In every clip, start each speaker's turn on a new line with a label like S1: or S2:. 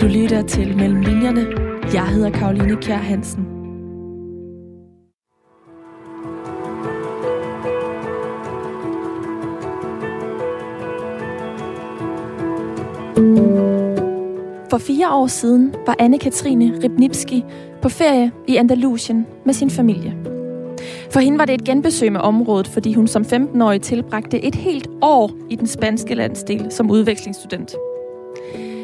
S1: Du lytter til Mellem Linjerne. Jeg hedder Karoline Kjær Hansen. For fire år siden var Anne-Katrine Ribnipski på ferie i Andalusien med sin familie. For hende var det et genbesøg med området, fordi hun som 15-årig tilbragte et helt år i den spanske landsdel som udvekslingsstudent.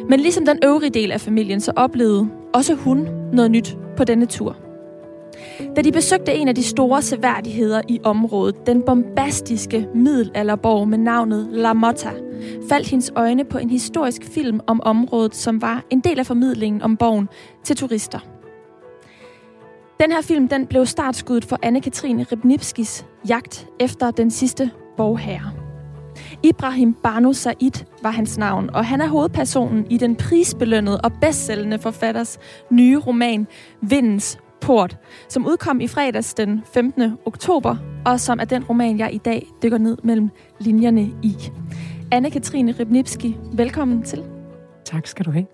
S1: Men ligesom den øvrige del af familien, så oplevede også hun noget nyt på denne tur. Da de besøgte en af de store seværdigheder i området, den bombastiske middelalderborg med navnet La Motta, faldt hendes øjne på en historisk film om området, som var en del af formidlingen om borgen til turister. Den her film den blev startskuddet for Anne-Katrine Ribnipskis jagt efter den sidste borgherre. Ibrahim Banu Said var hans navn, og han er hovedpersonen i den prisbelønnede og bedstsælgende forfatters nye roman Vindens Port, som udkom i fredags den 15. oktober, og som er den roman, jeg i dag dykker ned mellem linjerne i. Anne-Katrine Ribnipski, velkommen til.
S2: Tak skal du have.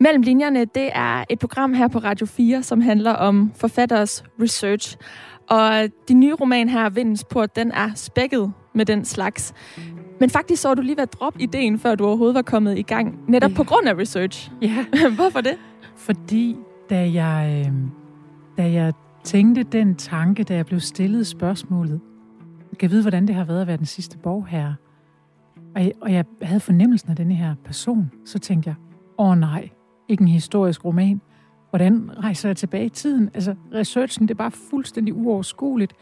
S1: Mellem linjerne, det er et program her på Radio 4, som handler om forfatteres research. Og din nye roman her, Vindens Port, den er spækket med den slags. Men faktisk så du lige ved at droppe ideen, før du overhovedet var kommet i gang, netop ja. på grund af research.
S2: Ja.
S1: Hvorfor det?
S2: Fordi da jeg, øh, da jeg tænkte den tanke, da jeg blev stillet spørgsmålet, kan jeg vide, hvordan det har været at være den sidste borgherre, og jeg, og jeg havde fornemmelsen af denne her person, så tænkte jeg, åh oh, nej, ikke en historisk roman. Hvordan rejser jeg tilbage i tiden? Altså, researchen, det er bare fuldstændig uoverskueligt.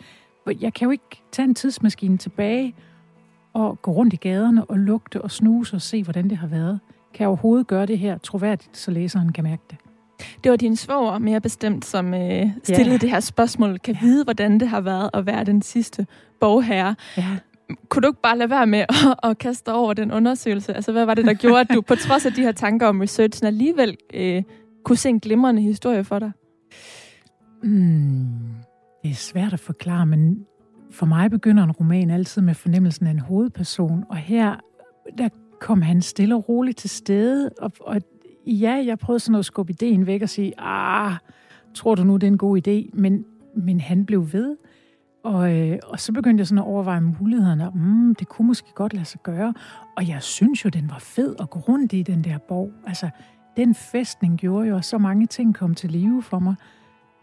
S2: Jeg kan jo ikke tage en tidsmaskine tilbage og gå rundt i gaderne og lugte og snuse og se, hvordan det har været. Kan jeg overhovedet gøre det her troværdigt, så læseren kan mærke det?
S1: Det var din svoger mere bestemt, som øh, stillede yeah. det her spørgsmål. Kan vide, hvordan det har været at være den sidste bogherre.
S2: Ja.
S1: Kunne du ikke bare lade være med at, at kaste over den undersøgelse? Altså, hvad var det, der gjorde, at du på trods af de her tanker om researchen alligevel øh, kunne se en glimrende historie for dig?
S2: Mm, det er svært at forklare, men for mig begynder en roman altid med fornemmelsen af en hovedperson, og her der kom han stille og roligt til stede, og, og ja, jeg prøvede sådan at skubbe ideen væk og sige, ah, tror du nu, det er en god idé? Men, men han blev ved, og, øh, og så begyndte jeg sådan at overveje mulighederne. Mm, det kunne måske godt lade sig gøre. Og jeg synes jo, den var fed at gå rundt i, den der borg. Altså, den festning gjorde jo, at så mange ting kom til live for mig.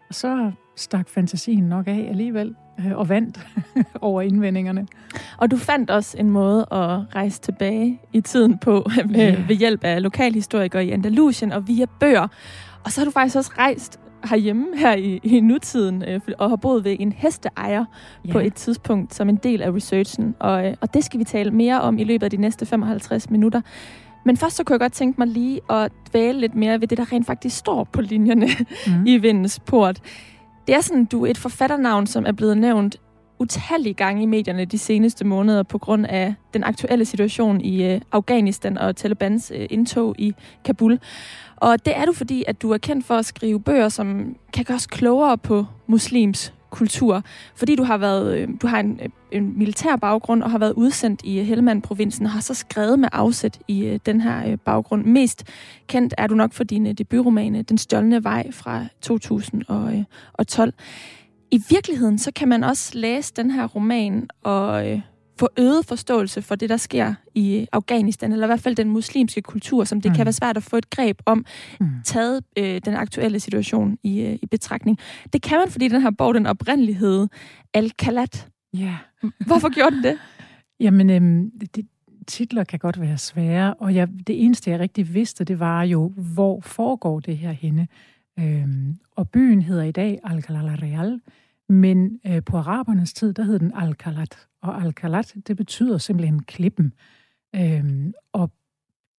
S2: Og så stak fantasien nok af alligevel øh, og vandt over indvendingerne.
S1: Og du fandt også en måde at rejse tilbage i tiden på yeah. ved hjælp af lokalhistorikere i Andalusien og via bøger. Og så har du faktisk også rejst herhjemme her i, i nutiden, øh, og har boet ved en hesteejer ja. på et tidspunkt som en del af researchen. Og, øh, og det skal vi tale mere om i løbet af de næste 55 minutter. Men først så kunne jeg godt tænke mig lige at dvæle lidt mere ved det, der rent faktisk står på linjerne mm. i Vindens Port. Det er sådan, du er et forfatternavn, som er blevet nævnt utallige gange i medierne de seneste måneder på grund af den aktuelle situation i øh, Afghanistan og Talibans øh, indtog i Kabul. Og det er du, fordi at du er kendt for at skrive bøger, som kan gøre os klogere på muslims kultur, fordi du har været øh, du har en, øh, en militær baggrund og har været udsendt i øh, Helmand-provinsen og har så skrevet med afsæt i øh, den her baggrund. Mest kendt er du nok for dine debutromane Den stjålne vej fra 2012 i virkeligheden, så kan man også læse den her roman og øh, få øget forståelse for det, der sker i Afghanistan, eller i hvert fald den muslimske kultur, som det mm. kan være svært at få et greb om, mm. taget øh, den aktuelle situation i, øh, i betragtning. Det kan man, fordi den her bog, den oprindelighed Al-Kalat.
S2: Ja.
S1: Hvorfor gjorde den det?
S2: Jamen, øhm, det, titler kan godt være svære, og jeg, det eneste, jeg rigtig vidste, det var jo, hvor foregår det her henne. Øhm, og byen hedder i dag Al-Kalala Real, men øh, på arabernes tid, der hed den Al-Kalat. Og Al-Kalat, det betyder simpelthen klippen. Øhm, og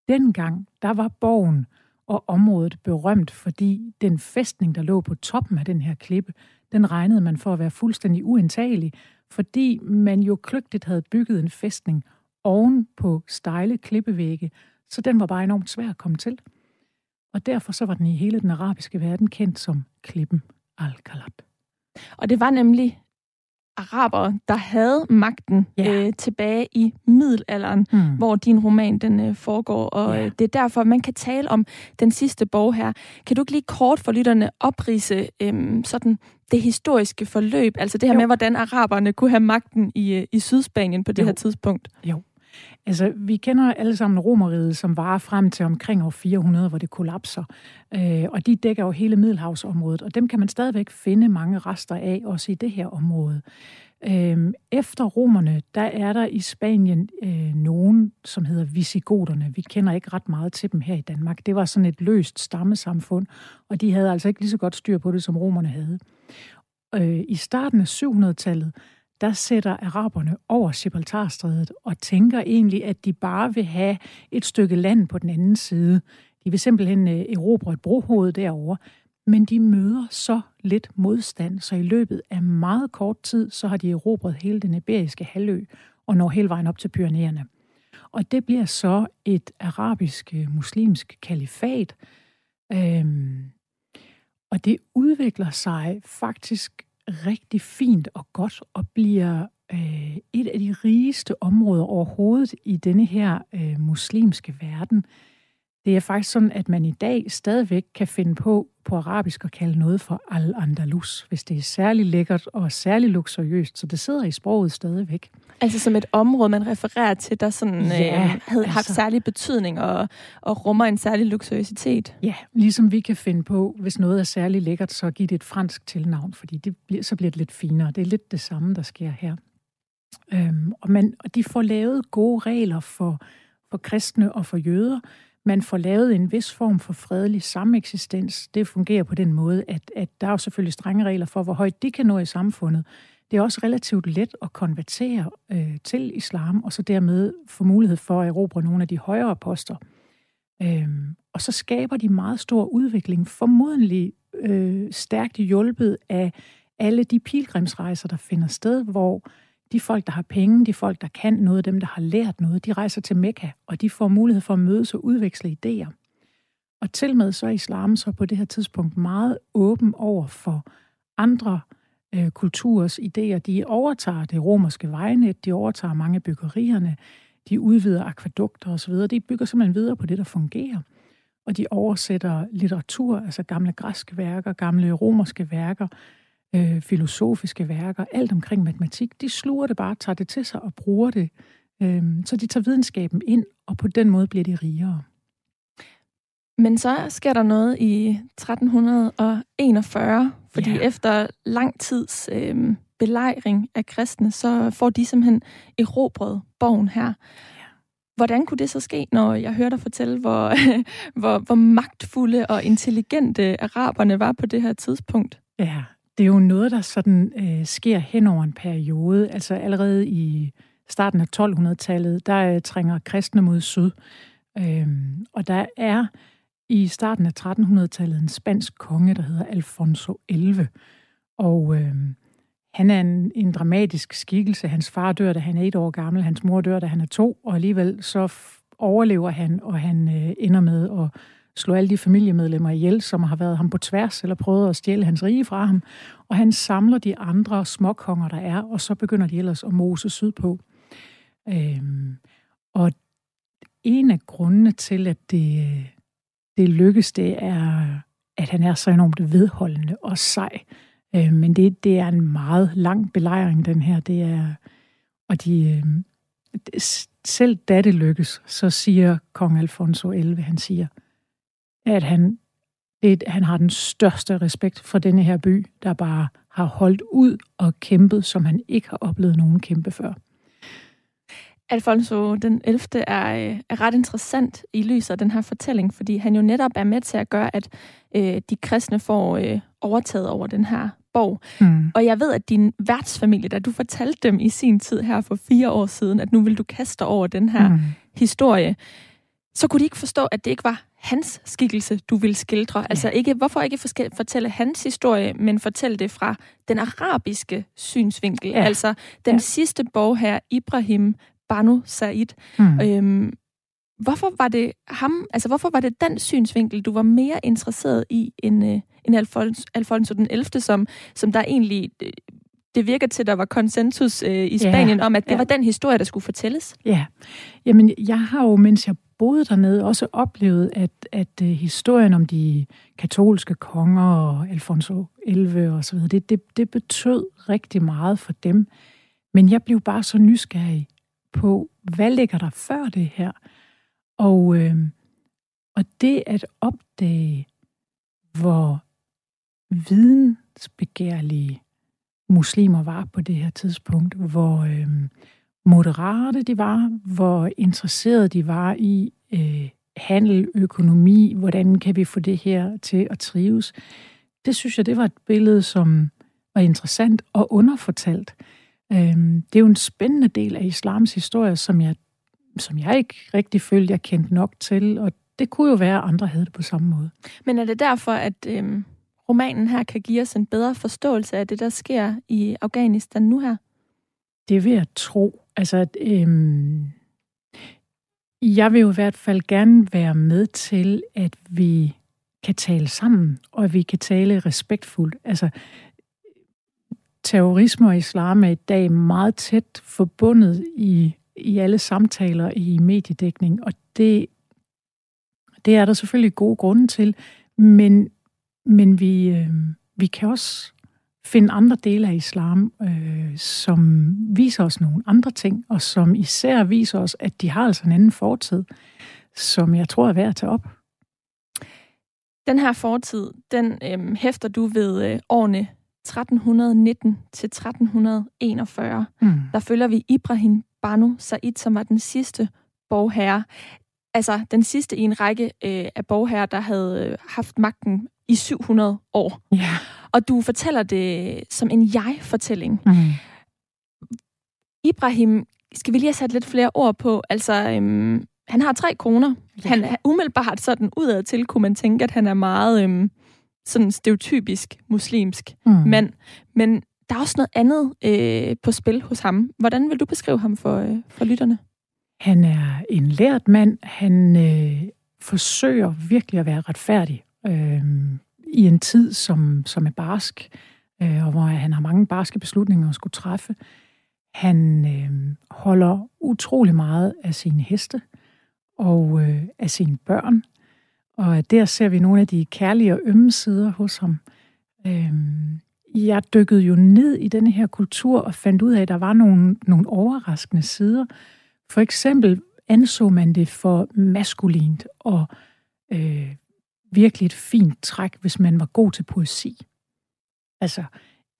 S2: dengang, der var borgen og området berømt, fordi den fæstning, der lå på toppen af den her klippe, den regnede man for at være fuldstændig uindtagelig, fordi man jo kløgtigt havde bygget en fæstning oven på stejle klippevægge, så den var bare enormt svær at komme til. Og derfor så var den i hele den arabiske verden kendt som klippen Al-Kalat.
S1: Og det var nemlig arabere, der havde magten ja. øh, tilbage i middelalderen, mm. hvor din roman den øh, foregår. Og ja. øh, det er derfor, man kan tale om den sidste bog her. Kan du ikke lige kort for lytterne oprise øh, sådan det historiske forløb, altså det her jo. med, hvordan araberne kunne have magten i, øh, i Sydspanien på det jo. her tidspunkt?
S2: Jo. Altså, vi kender alle sammen romeriet, som var frem til omkring år 400, hvor det kollapser. Øh, og de dækker jo hele Middelhavsområdet, og dem kan man stadigvæk finde mange rester af, også i det her område. Øh, efter romerne, der er der i Spanien øh, nogen, som hedder visigoterne. Vi kender ikke ret meget til dem her i Danmark. Det var sådan et løst stammesamfund, og de havde altså ikke lige så godt styr på det, som romerne havde. Øh, I starten af 700-tallet, der sætter araberne over Gibraltarstrædet og tænker egentlig, at de bare vil have et stykke land på den anden side. De vil simpelthen øh, erobre et brohoved derovre, men de møder så lidt modstand, så i løbet af meget kort tid, så har de erobret hele den iberiske halvø og når hele vejen op til Pyreneerne. Og det bliver så et arabisk-muslimsk øh, kalifat, øhm, og det udvikler sig faktisk rigtig fint og godt og bliver øh, et af de rigeste områder overhovedet i denne her øh, muslimske verden. Det er faktisk sådan, at man i dag stadigvæk kan finde på på arabisk at kalde noget for Al-Andalus, hvis det er særlig lækkert og særlig luksuriøst, så det sidder i sproget stadigvæk.
S1: Altså som et område, man refererer til, der sådan, ja, øh, havde altså, haft særlig betydning og, og rummer en særlig luksuriøsitet.
S2: Ja, ligesom vi kan finde på, hvis noget er særlig lækkert, så giv det et fransk tilnavn, fordi det bliver, så bliver det lidt finere. Det er lidt det samme, der sker her. Øhm, og, man, og de får lavet gode regler for, for kristne og for jøder, man får lavet en vis form for fredelig sameksistens. Det fungerer på den måde, at, at der er jo selvfølgelig strenge regler for, hvor højt de kan nå i samfundet. Det er også relativt let at konvertere øh, til islam, og så dermed få mulighed for at erobre nogle af de højere poster. Øhm, og så skaber de meget stor udvikling, formodentlig øh, stærkt hjulpet af alle de pilgrimsrejser, der finder sted, hvor de folk, der har penge, de folk, der kan noget, dem, der har lært noget, de rejser til Mekka, og de får mulighed for at mødes og udveksle idéer. Og til med så er islam så på det her tidspunkt meget åben over for andre øh, kulturers idéer. De overtager det romerske vejnet, de overtager mange byggerierne, de udvider akvadukter osv. De bygger simpelthen videre på det, der fungerer. Og de oversætter litteratur, altså gamle græske værker, gamle romerske værker, øh, filosofiske værker, alt omkring matematik, de sluger det bare, tager det til sig og bruger det. Øh, så de tager videnskaben ind, og på den måde bliver de rigere.
S1: Men så sker der noget i 1341, fordi ja. efter lang tids øh, belejring af kristne, så får de simpelthen erobret borgen her. Hvordan kunne det så ske, når jeg hørte dig fortælle, hvor, hvor, hvor magtfulde og intelligente araberne var på det her tidspunkt?
S2: Ja, det er jo noget, der sådan øh, sker hen over en periode. Altså allerede i starten af 1200-tallet, der øh, trænger kristne mod syd. Øhm, og der er i starten af 1300-tallet en spansk konge, der hedder Alfonso 11. Og øh, han er en, en dramatisk skikkelse. Hans far dør, da han er et år gammel. Hans mor dør, da han er to. Og alligevel så overlever han, og han øh, ender med at slå alle de familiemedlemmer ihjel, som har været ham på tværs, eller prøvet at stjæle hans rige fra ham. Og han samler de andre småkonger, der er, og så begynder de ellers at mose sydpå. Øhm, og en af grundene til, at det, det lykkes, det er, at han er så enormt vedholdende og sej. Øhm, men det, det er en meget lang belejring, den her. Det er, og de, øhm, selv da det lykkes, så siger kong Alfonso 11, han siger, at han, det, han har den største respekt for denne her by, der bare har holdt ud og kæmpet, som han ikke har oplevet nogen kæmpe før.
S1: Alfonso den 11. Er, øh, er ret interessant i lyset af den her fortælling, fordi han jo netop er med til at gøre, at øh, de kristne får øh, overtaget over den her borg. Mm. Og jeg ved, at din værtsfamilie, da du fortalte dem i sin tid her for fire år siden, at nu vil du kaste over den her mm. historie, så kunne de ikke forstå, at det ikke var hans skikkelse, du vil skildre. Ja. Altså ikke, hvorfor ikke fortælle hans historie, men fortælle det fra den arabiske synsvinkel. Ja. Altså den ja. sidste borg her, Ibrahim Banu Said. Mm. Øhm, hvorfor var det ham, altså hvorfor var det den synsvinkel, du var mere interesseret i, end, øh, end Alfonso, Alfonso den 11., som, som der egentlig øh, det virker til, at der var konsensus øh, i Spanien ja, om, at det ja. var den historie, der skulle fortælles.
S2: Ja, jamen jeg har jo, mens jeg boede dernede, også oplevet, at, at øh, historien om de katolske konger og Alfonso 11 og så videre, det, det, det betød rigtig meget for dem. Men jeg blev bare så nysgerrig på, hvad ligger der før det her? Og, øh, og det at opdage, hvor vidensbegærlige muslimer var på det her tidspunkt, hvor øh, moderate de var, hvor interesserede de var i øh, handel, økonomi, hvordan kan vi få det her til at trives. Det synes jeg, det var et billede, som var interessant og underfortalt. Øh, det er jo en spændende del af islams historie, som jeg, som jeg ikke rigtig følte, jeg kendte nok til, og det kunne jo være, at andre havde det på samme måde.
S1: Men er det derfor, at øh, romanen her kan give os en bedre forståelse af det, der sker i Afghanistan nu her?
S2: Det vil jeg tro. Altså, øhm, jeg vil jo i hvert fald gerne være med til, at vi kan tale sammen, og at vi kan tale respektfuldt. Altså, terrorisme og islam er i dag meget tæt forbundet i, i alle samtaler i mediedækning, og det, det er der selvfølgelig gode grunde til, men, men vi, øh, vi kan også finde andre dele af islam, øh, som viser os nogle andre ting, og som især viser os, at de har altså en anden fortid, som jeg tror er værd at tage op.
S1: Den her fortid, den øh, hæfter du ved øh, årene 1319 til 1341. Mm. Der følger vi Ibrahim Banu Said, som var den sidste borgherre. Altså den sidste i en række øh, af borgherrer, der havde øh, haft magten i 700 år.
S2: Ja.
S1: Og du fortæller det som en jeg-fortælling. Mm. Ibrahim, skal vi lige have sat lidt flere ord på? Altså, øhm, han har tre koner. Ja. Han er umiddelbart sådan udad til, kunne man tænke, at han er meget øhm, sådan stereotypisk muslimsk mm. mand. Men der er også noget andet øh, på spil hos ham. Hvordan vil du beskrive ham for, øh, for lytterne?
S2: Han er en lært mand. Han øh, forsøger virkelig at være retfærdig øh, i en tid, som, som er barsk, øh, og hvor han har mange barske beslutninger at skulle træffe. Han øh, holder utrolig meget af sine heste og øh, af sine børn. Og der ser vi nogle af de kærlige og ømme sider hos ham. Øh, jeg dykkede jo ned i denne her kultur og fandt ud af, at der var nogle, nogle overraskende sider. For eksempel anså man det for maskulint og øh, virkelig et fint træk, hvis man var god til poesi. Altså,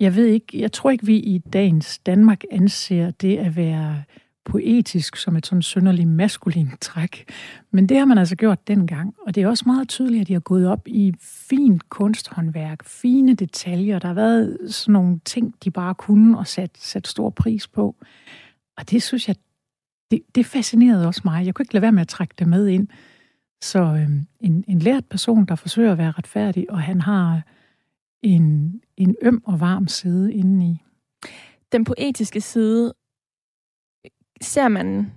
S2: jeg ved ikke, jeg tror ikke, vi i dagens Danmark anser det at være poetisk som et sådan synderligt maskulin træk. Men det har man altså gjort dengang, og det er også meget tydeligt, at de har gået op i fint kunsthåndværk, fine detaljer. Der har været sådan nogle ting, de bare kunne og sat, sat stor pris på. Og det synes jeg, det, det fascinerede også mig. Jeg kunne ikke lade være med at trække det med ind. Så øh, en, en lært person, der forsøger at være retfærdig, og han har en, en øm og varm side indeni.
S1: Den poetiske side ser man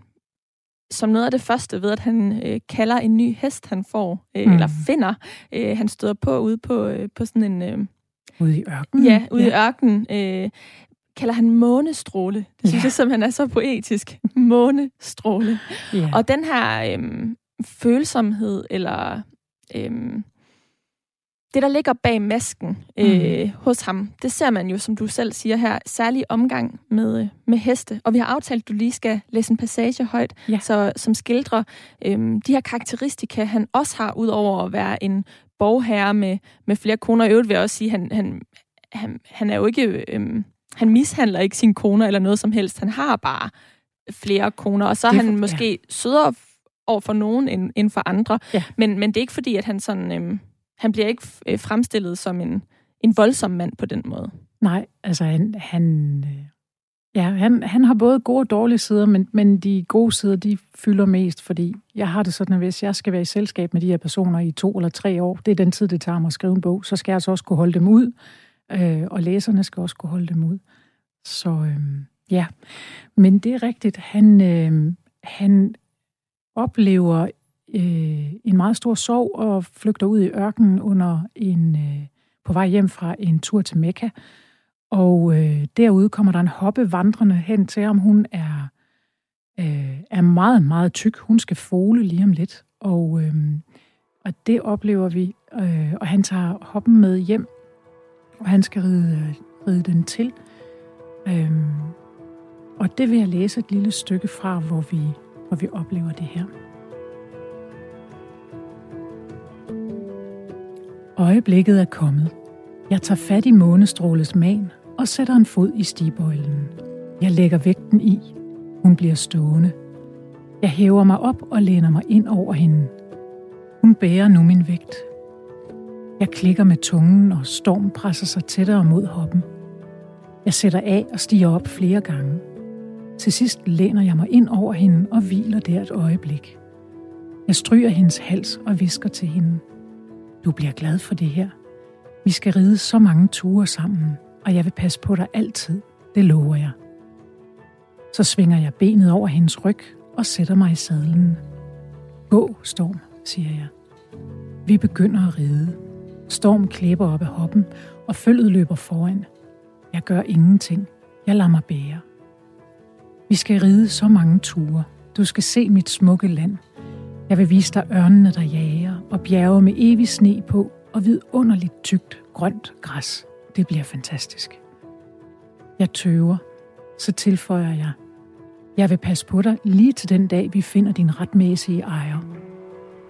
S1: som noget af det første ved, at han øh, kalder en ny hest, han får, øh, mm. eller finder. Øh, han støder på ude på, øh, på sådan en... Øh,
S2: ude i ørkenen?
S1: Ja, ude ja. i ørkenen. Øh, kalder han månestråle. Det synes ja. jeg simpelthen er så poetisk. Månestråle. Ja. Og den her øh, følsomhed, eller øhm, det, der ligger bag masken øh, mm. hos ham, det ser man jo, som du selv siger her, særlig omgang med, med heste. Og vi har aftalt, at du lige skal læse en passage højt, ja. så, som skildrer øhm, de her karakteristika, han også har, udover at være en borgherre med, med flere koner. I øvrigt vil jeg også sige, at han, han, han, han er jo ikke... Øhm, han mishandler ikke sine koner eller noget som helst. Han har bare flere koner, og så er han måske ja. sødere over for nogen end, end for andre. Ja. Men, men det er ikke fordi, at han sådan... Øhm, han bliver ikke øh, fremstillet som en, en voldsom mand på den måde.
S2: Nej, altså han... han øh, Ja, han, han har både gode og dårlige sider, men, men de gode sider, de fylder mest, fordi jeg har det sådan, at hvis jeg skal være i selskab med de her personer i to eller tre år, det er den tid, det tager mig at skrive en bog, så skal jeg altså også kunne holde dem ud, øh, og læserne skal også kunne holde dem ud. Så øh, ja, men det er rigtigt, han, øh, han oplever øh, en meget stor sorg og flygter ud i ørkenen under en, øh, på vej hjem fra en tur til Mekka. Og øh, derude kommer der en hoppe vandrende hen til ham. Hun er, øh, er meget, meget tyk. Hun skal fole lige om lidt. Og, øh, og det oplever vi. Øh, og han tager hoppen med hjem, og han skal ride, ride den til. Øh, og det vil jeg læse et lille stykke fra, hvor vi, hvor vi oplever det her. Øjeblikket er kommet. Jeg tager fat i månestråles man og sætter en fod i stigbøjlen. Jeg lægger vægten i. Hun bliver stående. Jeg hæver mig op og læner mig ind over hende. Hun bærer nu min vægt. Jeg klikker med tungen, og Storm presser sig tættere mod hoppen. Jeg sætter af og stiger op flere gange. Til sidst læner jeg mig ind over hende og hviler der et øjeblik. Jeg stryger hendes hals og visker til hende. Du bliver glad for det her. Vi skal ride så mange ture sammen, og jeg vil passe på dig altid. Det lover jeg. Så svinger jeg benet over hendes ryg og sætter mig i sadlen. Gå, Storm, siger jeg. Vi begynder at ride. Storm klæber op af hoppen, og følget løber foran. Jeg gør ingenting. Jeg lader mig bære. Vi skal ride så mange ture. Du skal se mit smukke land. Jeg vil vise dig ørnene, der jager, og bjerge med evig sne på, og vidunderligt tykt grønt græs. Det bliver fantastisk. Jeg tøver, så tilføjer jeg. Jeg vil passe på dig lige til den dag, vi finder din retmæssige ejer.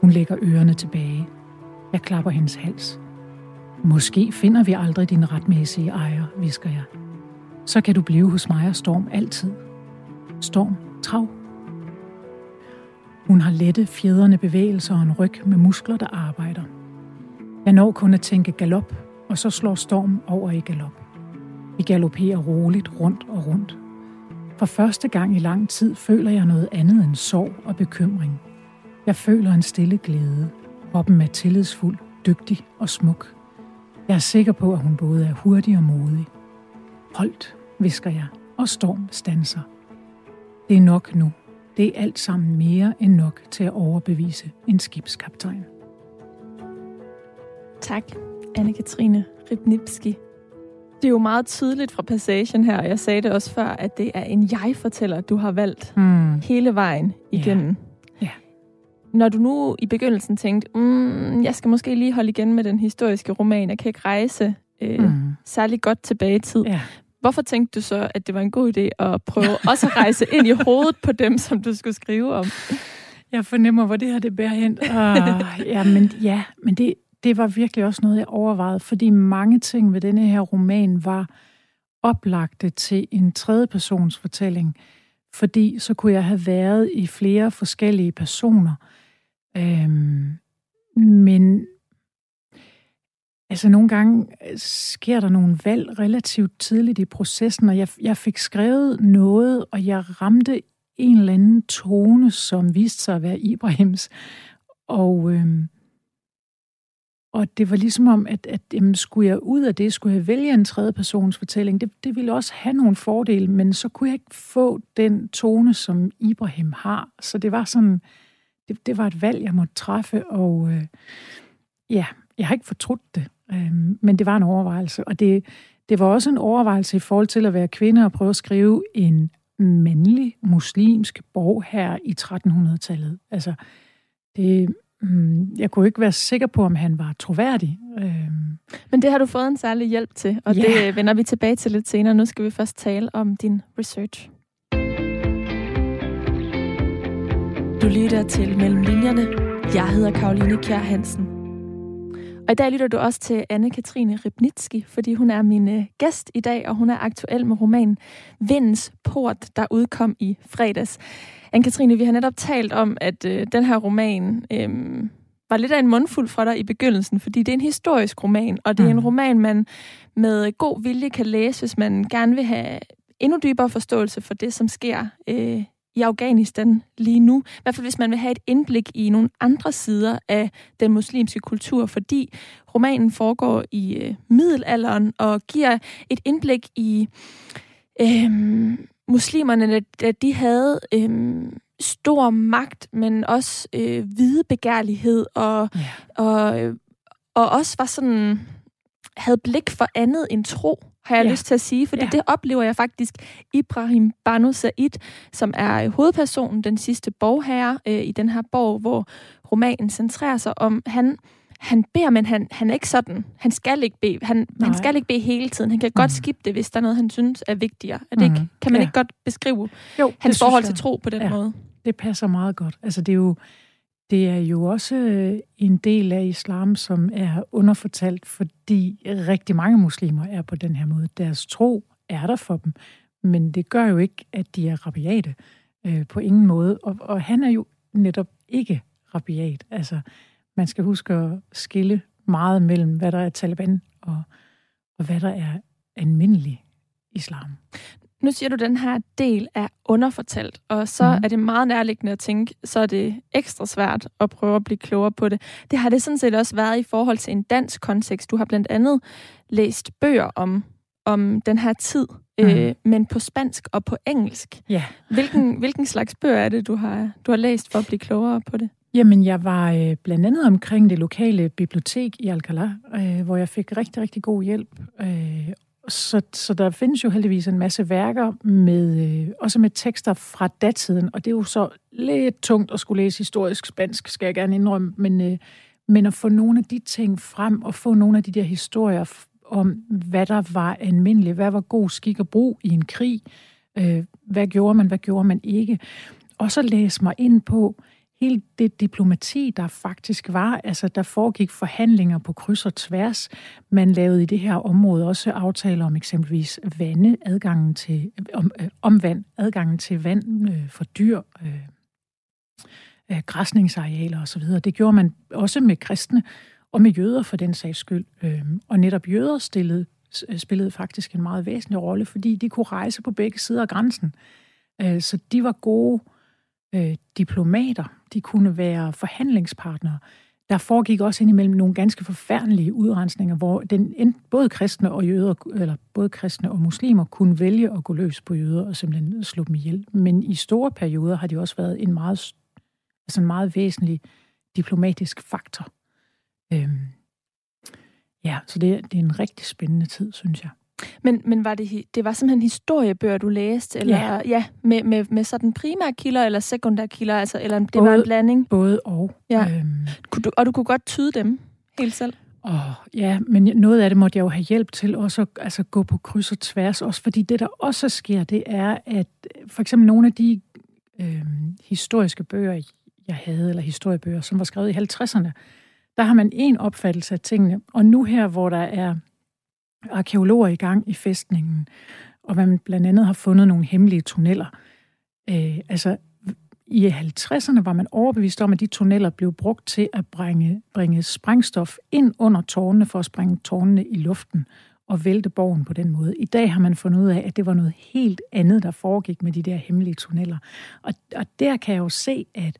S2: Hun lægger ørerne tilbage. Jeg klapper hendes hals. Måske finder vi aldrig din retmæssige ejer, visker jeg. Så kan du blive hos mig og Storm altid. Storm, trav. Hun har lette, fjederne bevægelser og en ryg med muskler, der arbejder. Jeg når kun at tænke galop, og så slår Storm over i galop. Vi galopperer roligt rundt og rundt. For første gang i lang tid føler jeg noget andet end sorg og bekymring. Jeg føler en stille glæde. Kroppen er tillidsfuld, dygtig og smuk. Jeg er sikker på, at hun både er hurtig og modig. Holdt, visker jeg, og Storm stanser. Det er nok nu. Det er alt sammen mere end nok til at overbevise en skibskaptajn.
S1: Tak, Anne-Katrine Ribnitski. Det er jo meget tydeligt fra passagen her, og jeg sagde det også før, at det er en jeg-fortæller, du har valgt mm. hele vejen igennem. Yeah. Yeah. Når du nu i begyndelsen tænkte, mm, jeg skal måske lige holde igen med den historiske roman, jeg kan ikke rejse øh, mm. særlig godt tilbage i tid. Yeah. Hvorfor tænkte du så, at det var en god idé at prøve også at rejse ind i hovedet på dem, som du skulle skrive om?
S2: Jeg fornemmer, hvor det her det bærer hen. Uh, ja, men, ja, men det, det var virkelig også noget, jeg overvejede, fordi mange ting ved denne her roman var oplagte til en tredje persons fortælling, fordi så kunne jeg have været i flere forskellige personer. Øhm, men altså nogle gange øh, sker der nogle valg relativt tidligt i processen, og jeg, jeg fik skrevet noget, og jeg ramte en eller anden tone, som viste sig at være Ibrahims. Og øhm, og det var ligesom om, at, at jamen, skulle jeg ud af det, skulle jeg vælge en tredje persons fortælling. Det, det ville også have nogle fordele, men så kunne jeg ikke få den tone, som Ibrahim har. Så det var sådan, det, det var et valg, jeg måtte træffe, og øh, ja, jeg har ikke fortrudt det, øh, men det var en overvejelse. Og det, det var også en overvejelse i forhold til at være kvinde og prøve at skrive en mandlig muslimsk borg her i 1300-tallet. Altså, det, Mm, jeg kunne ikke være sikker på, om han var troværdig. Øhm.
S1: Men det har du fået en særlig hjælp til, og yeah. det vender vi tilbage til lidt senere. Nu skal vi først tale om din research. Du lytter til Mellem Linjerne. Jeg hedder Karoline Kjær Hansen. Og i dag lytter du også til Anne-Katrine Ribnitski, fordi hun er min øh, gæst i dag, og hun er aktuel med romanen Vindens Port, der udkom i fredags. Anne-Katrine, vi har netop talt om, at øh, den her roman øh, var lidt af en mundfuld for dig i begyndelsen, fordi det er en historisk roman, og det er en mm. roman, man med god vilje kan læse, hvis man gerne vil have endnu dybere forståelse for det, som sker øh, i Afghanistan lige nu. I hvert fald hvis man vil have et indblik i nogle andre sider af den muslimske kultur, fordi romanen foregår i øh, middelalderen og giver et indblik i øh, muslimerne, da de havde øh, stor magt, men også øh, hvide begærlighed og, ja. og, og også var sådan havde blik for andet end tro, har jeg ja. lyst til at sige, fordi ja. det oplever jeg faktisk Ibrahim Banu Said, som er hovedpersonen, den sidste borgherre øh, i den her borg, hvor romanen centrerer sig om. Han, han beder, men han, han er ikke sådan. Han skal ikke bede. Han, han skal ikke bede hele tiden. Han kan mm. godt skippe det, hvis der er noget, han synes er vigtigere. Er det mm. ikke? Kan man ja. ikke godt beskrive jo, hans forhold til tro på den ja, måde?
S2: Det passer meget godt. Altså, det er jo det er jo også øh, en del af islam, som er underfortalt, fordi rigtig mange muslimer er på den her måde. Deres tro er der for dem, men det gør jo ikke, at de er rabiate øh, på ingen måde. Og, og han er jo netop ikke rabiat. Altså, man skal huske at skille meget mellem, hvad der er Taliban og, og hvad der er almindelig islam.
S1: Nu siger du, at den her del er underfortalt, og så mm. er det meget nærliggende at tænke, så er det ekstra svært at prøve at blive klogere på det. Det har det sådan set også været i forhold til en dansk kontekst. Du har blandt andet læst bøger om, om den her tid, mm. øh, men på spansk og på engelsk.
S2: Ja.
S1: Hvilken, hvilken slags bøger er det, du har, du har læst for at blive klogere på det?
S2: Jamen, jeg var øh, blandt andet omkring det lokale bibliotek i Alcalá, øh, hvor jeg fik rigtig, rigtig god hjælp. Øh, så, så der findes jo heldigvis en masse værker, med øh, også med tekster fra datiden, og det er jo så lidt tungt at skulle læse historisk spansk, skal jeg gerne indrømme, men, øh, men at få nogle af de ting frem, og få nogle af de der historier om, hvad der var almindeligt, hvad var god skik og brug i en krig, øh, hvad gjorde man, hvad gjorde man ikke, og så læse mig ind på, hele det diplomati, der faktisk var, altså der foregik forhandlinger på kryds og tværs. Man lavede i det her område også aftaler om eksempelvis vande, adgangen til, om, øh, om vand, adgangen til vand øh, for dyr, øh, øh, græsningsarealer osv. Det gjorde man også med kristne og med jøder for den sags skyld. Øh, og netop jøder stillede, øh, spillede faktisk en meget væsentlig rolle, fordi de kunne rejse på begge sider af grænsen. Øh, så de var gode øh, Øh, diplomater, de kunne være forhandlingspartnere. Der foregik også indimellem nogle ganske forfærdelige udrensninger, hvor den, både kristne og jøder, eller både kristne og muslimer kunne vælge at gå løs på jøder og simpelthen slå dem ihjel. Men i store perioder har de også været en meget, altså en meget væsentlig diplomatisk faktor. Øhm, ja, så det, det er en rigtig spændende tid, synes jeg.
S1: Men, men var det, det var simpelthen historiebøger, du læste? Eller, ja. ja med, med, med sådan primære kilder eller sekundære kilder? Altså, eller det både, var en blanding?
S2: Både og.
S1: Ja. Øhm. Du, og du kunne godt tyde dem helt selv?
S2: Oh, ja, men noget af det måtte jeg jo have hjælp til også at altså, gå på kryds og tværs. Også fordi det, der også sker, det er, at for eksempel nogle af de øh, historiske bøger, jeg havde, eller historiebøger, som var skrevet i 50'erne, der har man en opfattelse af tingene. Og nu her, hvor der er arkeologer i gang i fæstningen, og man blandt andet har fundet nogle hemmelige tunneller. Øh, altså, i 50'erne var man overbevist om, at de tunneller blev brugt til at bringe, bringe sprængstof ind under tårnene for at sprænge tårnene i luften og vælte borgen på den måde. I dag har man fundet ud af, at det var noget helt andet, der foregik med de der hemmelige tunneller. Og, og der kan jeg jo se, at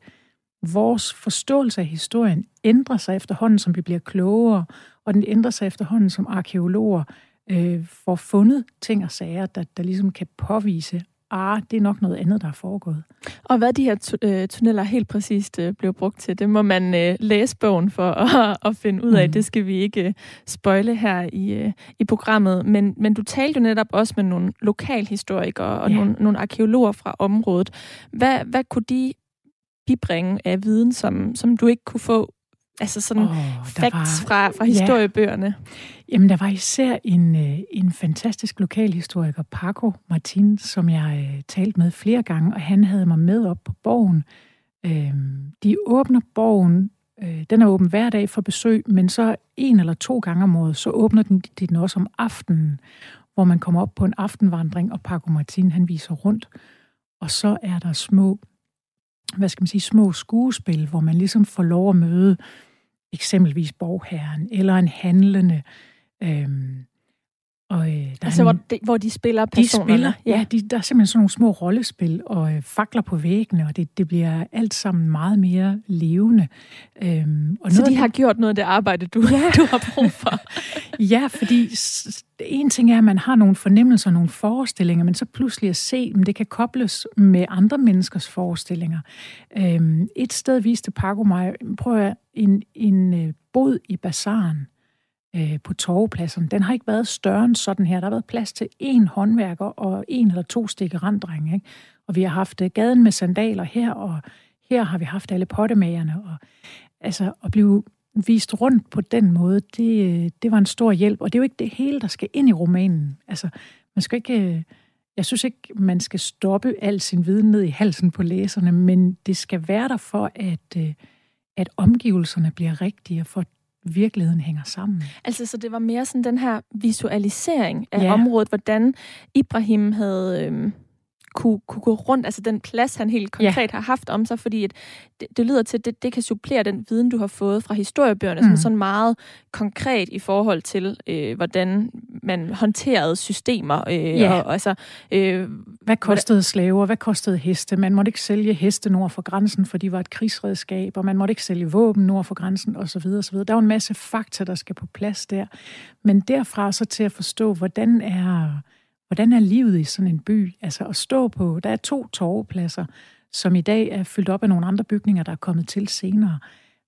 S2: vores forståelse af historien ændrer sig efterhånden, som vi bliver klogere, og den ændrer sig efterhånden, som arkeologer øh, får fundet ting og sager, der, der ligesom kan påvise, ah, det er nok noget andet, der er foregået.
S1: Og hvad de her øh, tunneller helt præcist øh, blev brugt til, det må man øh, læse bogen for at, at finde ud af. Mm. Det skal vi ikke øh, spøjle her i, øh, i programmet. Men, men du talte jo netop også med nogle lokalhistorikere og ja. nogle, nogle arkeologer fra området. Hvad, hvad kunne de bibringe af viden, som, som du ikke kunne få Altså sådan oh, facts var, fra, fra historiebøgerne. Ja.
S2: Jamen, der var især en, øh, en fantastisk lokalhistoriker, Paco Martin, som jeg øh, talte med flere gange, og han havde mig med op på borgen. Øh, de åbner borgen, øh, den er åben hver dag for besøg, men så en eller to gange om året, så åbner den, de den også om aftenen, hvor man kommer op på en aftenvandring, og Paco Martin, han viser rundt. Og så er der små, hvad skal man sige, små skuespil, hvor man ligesom får lov at møde eksempelvis borgherren eller en handlende. øh,
S1: og, øh, der altså, en, hvor, de, hvor de spiller personerne?
S2: De spiller, ja. De, der er simpelthen sådan nogle små rollespil og øh, fakler på væggene, og det, det bliver alt sammen meget mere levende.
S1: Øhm, og Så de har det, gjort noget af det arbejde, du, ja. du har brug for?
S2: ja, fordi en ting er, at man har nogle fornemmelser, nogle forestillinger, men så pludselig at se, at det kan kobles med andre menneskers forestillinger. Øhm, et sted viste Paco mig, prøv at en, en øh, bod i bazaren, øh, på torvepladsen, den har ikke været større end sådan her. Der har været plads til én håndværker og en eller to stikkerandrenge. Ikke? Og vi har haft øh, gaden med sandaler her, og her har vi haft alle pottemagerne. Og, altså, at blive vist rundt på den måde, det, øh, det var en stor hjælp. Og det er jo ikke det hele, der skal ind i romanen. Altså, man skal ikke... Øh, jeg synes ikke, man skal stoppe al sin viden ned i halsen på læserne, men det skal være der for, at, at omgivelserne bliver rigtige, for at virkeligheden hænger sammen.
S1: Altså, så det var mere sådan den her visualisering af ja. området, hvordan Ibrahim havde... Øh kunne, kunne gå rundt, altså den plads, han helt konkret ja. har haft om sig, fordi at det, det lyder til, at det, det kan supplere den viden, du har fået fra historiebøgerne, mm. som sådan meget konkret i forhold til, øh, hvordan man håndterede systemer. Øh, ja. og, altså,
S2: øh, hvad kostede slaver? Hvad kostede heste? Man måtte ikke sælge heste nord for grænsen, for de var et krigsredskab, og man måtte ikke sælge våben nord for grænsen, osv. osv. Der er jo en masse fakta, der skal på plads der. Men derfra så til at forstå, hvordan er hvordan er livet i sådan en by? Altså at stå på, der er to torvepladser, som i dag er fyldt op af nogle andre bygninger, der er kommet til senere.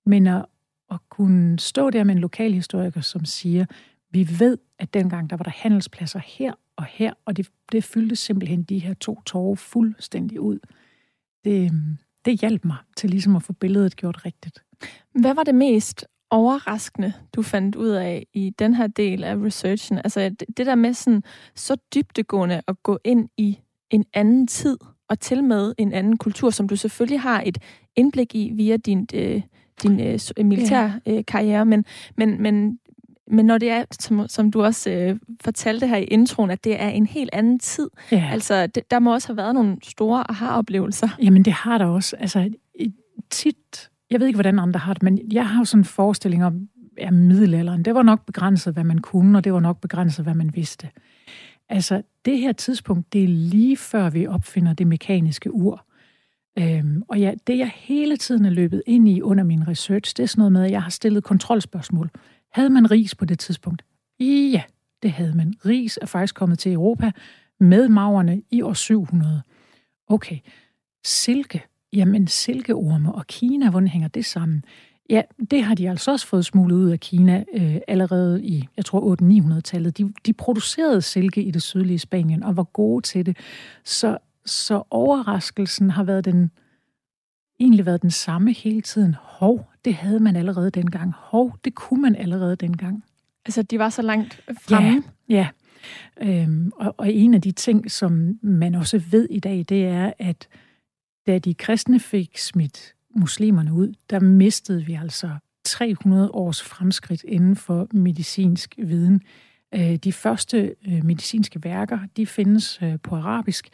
S2: Men at, at kunne stå der med en lokalhistoriker, som siger, vi ved, at dengang der var der handelspladser her og her, og det, det fyldte simpelthen de her to torve fuldstændig ud. Det, det hjalp mig til ligesom at få billedet gjort rigtigt.
S1: Hvad var det mest overraskende, du fandt ud af i den her del af researchen? Altså det, det der med sådan så dybtegående at gå ind i en anden tid og til med en anden kultur, som du selvfølgelig har et indblik i via din, øh, din øh, militær øh, karriere, men, men, men, men når det er, som, som du også øh, fortalte her i introen, at det er en helt anden tid, ja. altså det, der må også have været nogle store aha-oplevelser.
S2: Jamen det har der også. Altså tit jeg ved ikke, hvordan andre har det, men jeg har jo sådan en forestilling om, at middelalderen, det var nok begrænset, hvad man kunne, og det var nok begrænset, hvad man vidste. Altså, det her tidspunkt, det er lige før vi opfinder det mekaniske ur. Øhm, og ja, det jeg hele tiden er løbet ind i under min research, det er sådan noget med, at jeg har stillet kontrolspørgsmål. Havde man ris på det tidspunkt? Ja, det havde man. Ris er faktisk kommet til Europa med maverne i år 700. Okay, silke Jamen, silkeorme og Kina, hvordan hænger det sammen? Ja, det har de altså også fået smuglet ud af Kina øh, allerede i, jeg tror, 800-900-tallet. De, de producerede silke i det sydlige Spanien og var gode til det. Så, så overraskelsen har været den, egentlig været den samme hele tiden. Hov, det havde man allerede dengang. Hov, det kunne man allerede dengang.
S1: Altså, de var så langt fremme?
S2: Ja, ja. Øhm, og, og en af de ting, som man også ved i dag, det er, at da de kristne fik smidt muslimerne ud, der mistede vi altså 300 års fremskridt inden for medicinsk viden. Øh, de første øh, medicinske værker, de findes øh, på arabisk.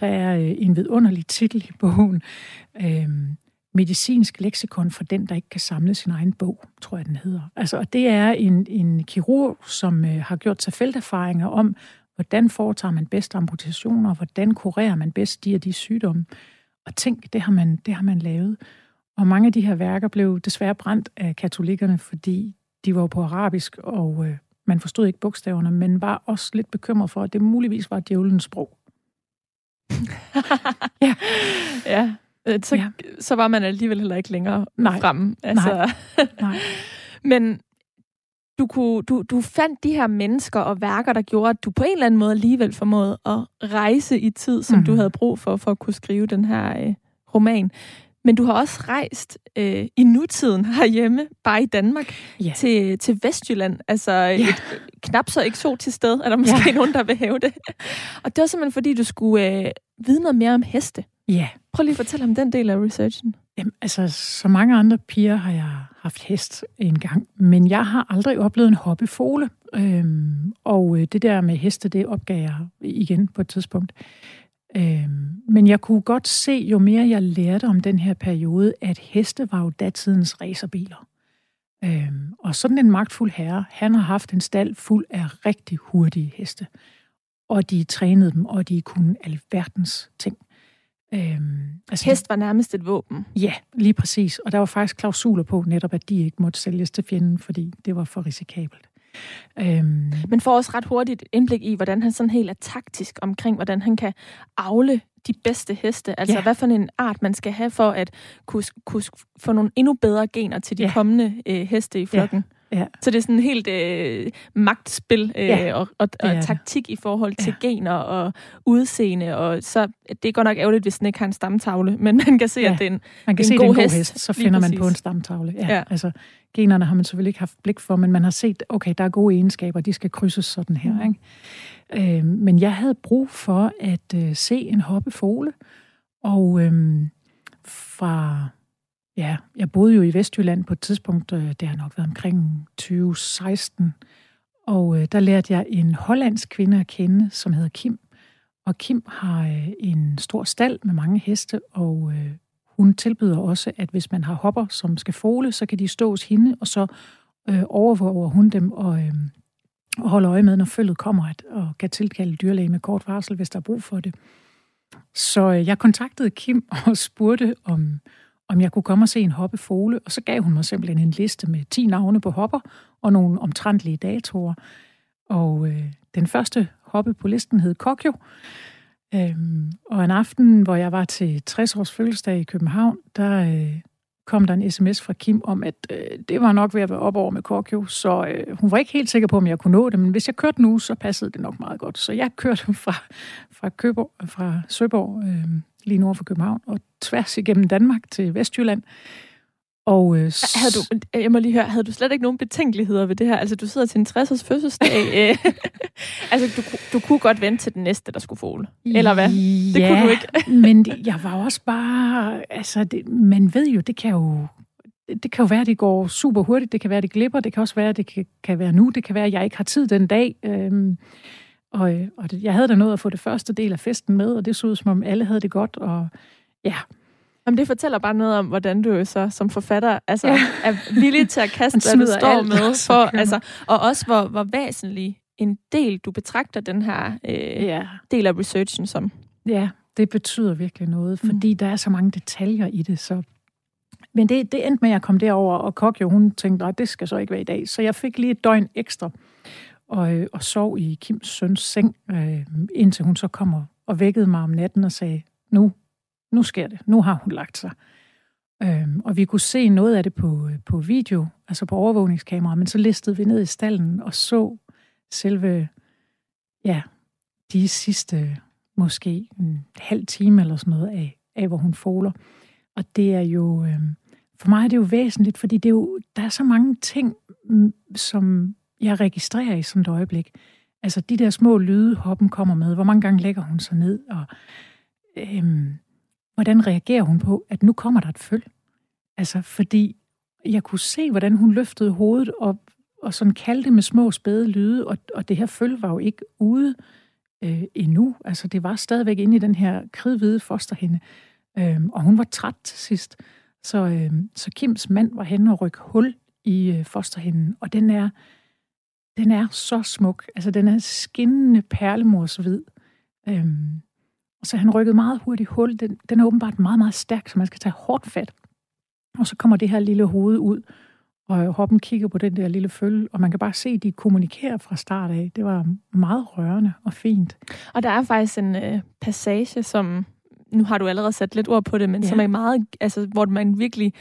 S2: Der er øh, en vidunderlig titel i bogen, øhm, Medicinsk leksikon for den, der ikke kan samle sin egen bog, tror jeg, den hedder. Altså, og det er en, en kirurg, som øh, har gjort sig felterfaringer om, hvordan foretager man bedst amputationer, hvordan kurerer man bedst de og de sygdomme. Og tænk, det har man, det har man lavet. Og mange af de her værker blev desværre brændt af katolikkerne, fordi de var på arabisk, og øh, man forstod ikke bogstaverne, men var også lidt bekymret for, at det muligvis var djævelens sprog.
S1: ja. ja. Øh, så, ja. så var man alligevel heller ikke længere Nej. fremme. Altså. Nej. Nej. men du, kunne, du, du fandt de her mennesker og værker, der gjorde, at du på en eller anden måde alligevel formåede at rejse i tid, som mm. du mhm. havde brug for, for at kunne skrive den her øh, roman. Men du har også rejst øh, i nutiden herhjemme, bare i Danmark, yeah. til, til Vestjylland. Altså yeah. et knap så eksotisk sted, er der måske yeah. nogen, der vil have det. Og det var simpelthen, fordi du skulle øh, vide noget mere om heste.
S2: Ja. Yeah.
S1: Prøv lige at fortælle om den del af researchen.
S2: Jamen, altså, så mange andre piger har jeg haft hest en gang, men jeg har aldrig oplevet en hobbyfole. Øhm, og øh, det der med heste, det opgav jeg igen på et tidspunkt. Øhm, men jeg kunne godt se, jo mere jeg lærte om den her periode, at heste var jo datidens racerbiler. Øhm, og sådan en magtfuld herre, han har haft en stald fuld af rigtig hurtige heste. Og de trænede dem, og de kunne alverdens ting.
S1: Øhm, altså, Hest var nærmest et våben.
S2: Ja, lige præcis. Og der var faktisk klausuler på netop, at de ikke måtte sælges til fjenden, fordi det var for risikabelt.
S1: Øhm, Men får også ret hurtigt indblik i, hvordan han sådan helt er taktisk omkring, hvordan han kan afle de bedste heste. Altså, ja. hvad for en art man skal have for at kunne, kunne få nogle endnu bedre gener til de ja. kommende øh, heste i flokken. Ja. Så det er sådan helt øh, magtspil øh, ja. og, og, og taktik i forhold til ja. gener og udseende. Og så, det er godt nok ærgerligt, hvis den ikke har en stamtavle, men man kan se, ja. at det er en,
S2: man kan
S1: en
S2: se,
S1: god, en god hest.
S2: hest. Så finder man på en stamtavle. Ja. Ja. Altså, generne har man selvfølgelig ikke haft blik for, men man har set, okay, der er gode egenskaber, de skal krydses sådan her. Mm. Ikke? Øh, men jeg havde brug for at øh, se en hoppefole, og øh, fra Ja, jeg boede jo i Vestjylland på et tidspunkt, øh, det har nok været omkring 2016, og øh, der lærte jeg en hollandsk kvinde at kende, som hedder Kim. Og Kim har øh, en stor stald med mange heste, og hun tilbyder også, at hvis man har hopper, som skal fole, så kan de stå hos hende, og så øh, overvåger hun dem og, øh, og holder øje med, når følget kommer, at, og kan tilkalde dyrlæge med kort varsel, hvis der er brug for det. Så øh, jeg kontaktede Kim og spurgte, om om jeg kunne komme og se en hoppefole, og så gav hun mig simpelthen en liste med 10 navne på hopper og nogle omtrentlige datoer. Og øh, den første hoppe på listen hed Kokjo. Øhm, og en aften, hvor jeg var til 60 års fødselsdag i København, der øh, kom der en sms fra Kim om, at øh, det var nok ved at være op over med Korkjo, så øh, hun var ikke helt sikker på, om jeg kunne nå det, men hvis jeg kørte nu, så passede det nok meget godt. Så jeg kørte fra, fra, Køborg, fra Søborg øh, lige nord for København, og tværs igennem Danmark til Vestjylland. Og, øh,
S1: havde du, jeg må lige høre, havde du slet ikke nogen betænkeligheder ved det her? Altså, du sidder til en 60-års fødselsdag. Øh. altså, du, du kunne godt vente til den næste, der skulle få Eller hvad? Det
S2: ja,
S1: kunne du ikke.
S2: men det, jeg var også bare... Altså, det, man ved jo, det kan jo... Det kan jo være, at det går super hurtigt. Det kan være, at det glipper. Det kan også være, at det kan, kan være nu. Det kan være, at jeg ikke har tid den dag. Øhm, og, og det, jeg havde da noget at få det første del af festen med, og det så ud, som om alle havde det godt. Og ja,
S1: Jamen, det fortæller bare noget om, hvordan du så som forfatter altså, ja. er villig til at kaste, hvad du står alt, med. For, altså, og også, hvor, hvor væsentlig en del, du betragter den her øh, ja. del af researchen som.
S2: Ja, det betyder virkelig noget, fordi mm. der er så mange detaljer i det. Så. Men det, det endte med, at jeg kom derover, og Kokjo, hun tænkte, at det skal så ikke være i dag. Så jeg fik lige et døgn ekstra og, øh, og sov i Kims søns seng, øh, indtil hun så kommer og vækkede mig om natten og sagde, nu, nu sker det. Nu har hun lagt sig. Øhm, og vi kunne se noget af det på, øh, på video, altså på overvågningskamera, men så listede vi ned i stallen og så selve, ja, de sidste måske en halv time eller sådan noget af, af hvor hun foler. Og det er jo, øhm, for mig er det jo væsentligt, fordi det er jo, der er så mange ting, som jeg registrerer i sådan et øjeblik. Altså de der små lyde, hoppen kommer med. Hvor mange gange lægger hun sig ned? Og øhm, hvordan reagerer hun på, at nu kommer der et føl? Altså fordi jeg kunne se, hvordan hun løftede hovedet og, og sådan kaldte med små spæde lyde, og, og det her føl var jo ikke ude øh, endnu. Altså det var stadigvæk inde i den her kridhvide fosterhinde. Øhm, og hun var træt til sidst. Så, øhm, så Kims mand var henne og rykke hul i øh, fosterhinden, og den er den er så smuk. Altså, den er skinnende perlemorshvid. Øhm, så han rykket meget hurtigt hul. Den, den er åbenbart meget, meget stærk, så man skal tage hårdt fat. Og så kommer det her lille hoved ud, og hoppen kigger på den der lille følge, og man kan bare se, at de kommunikerer fra start af. Det var meget rørende og fint.
S1: Og der er faktisk en øh, passage, som, nu har du allerede sat lidt ord på det, men ja. som er meget, altså, hvor man virkelig,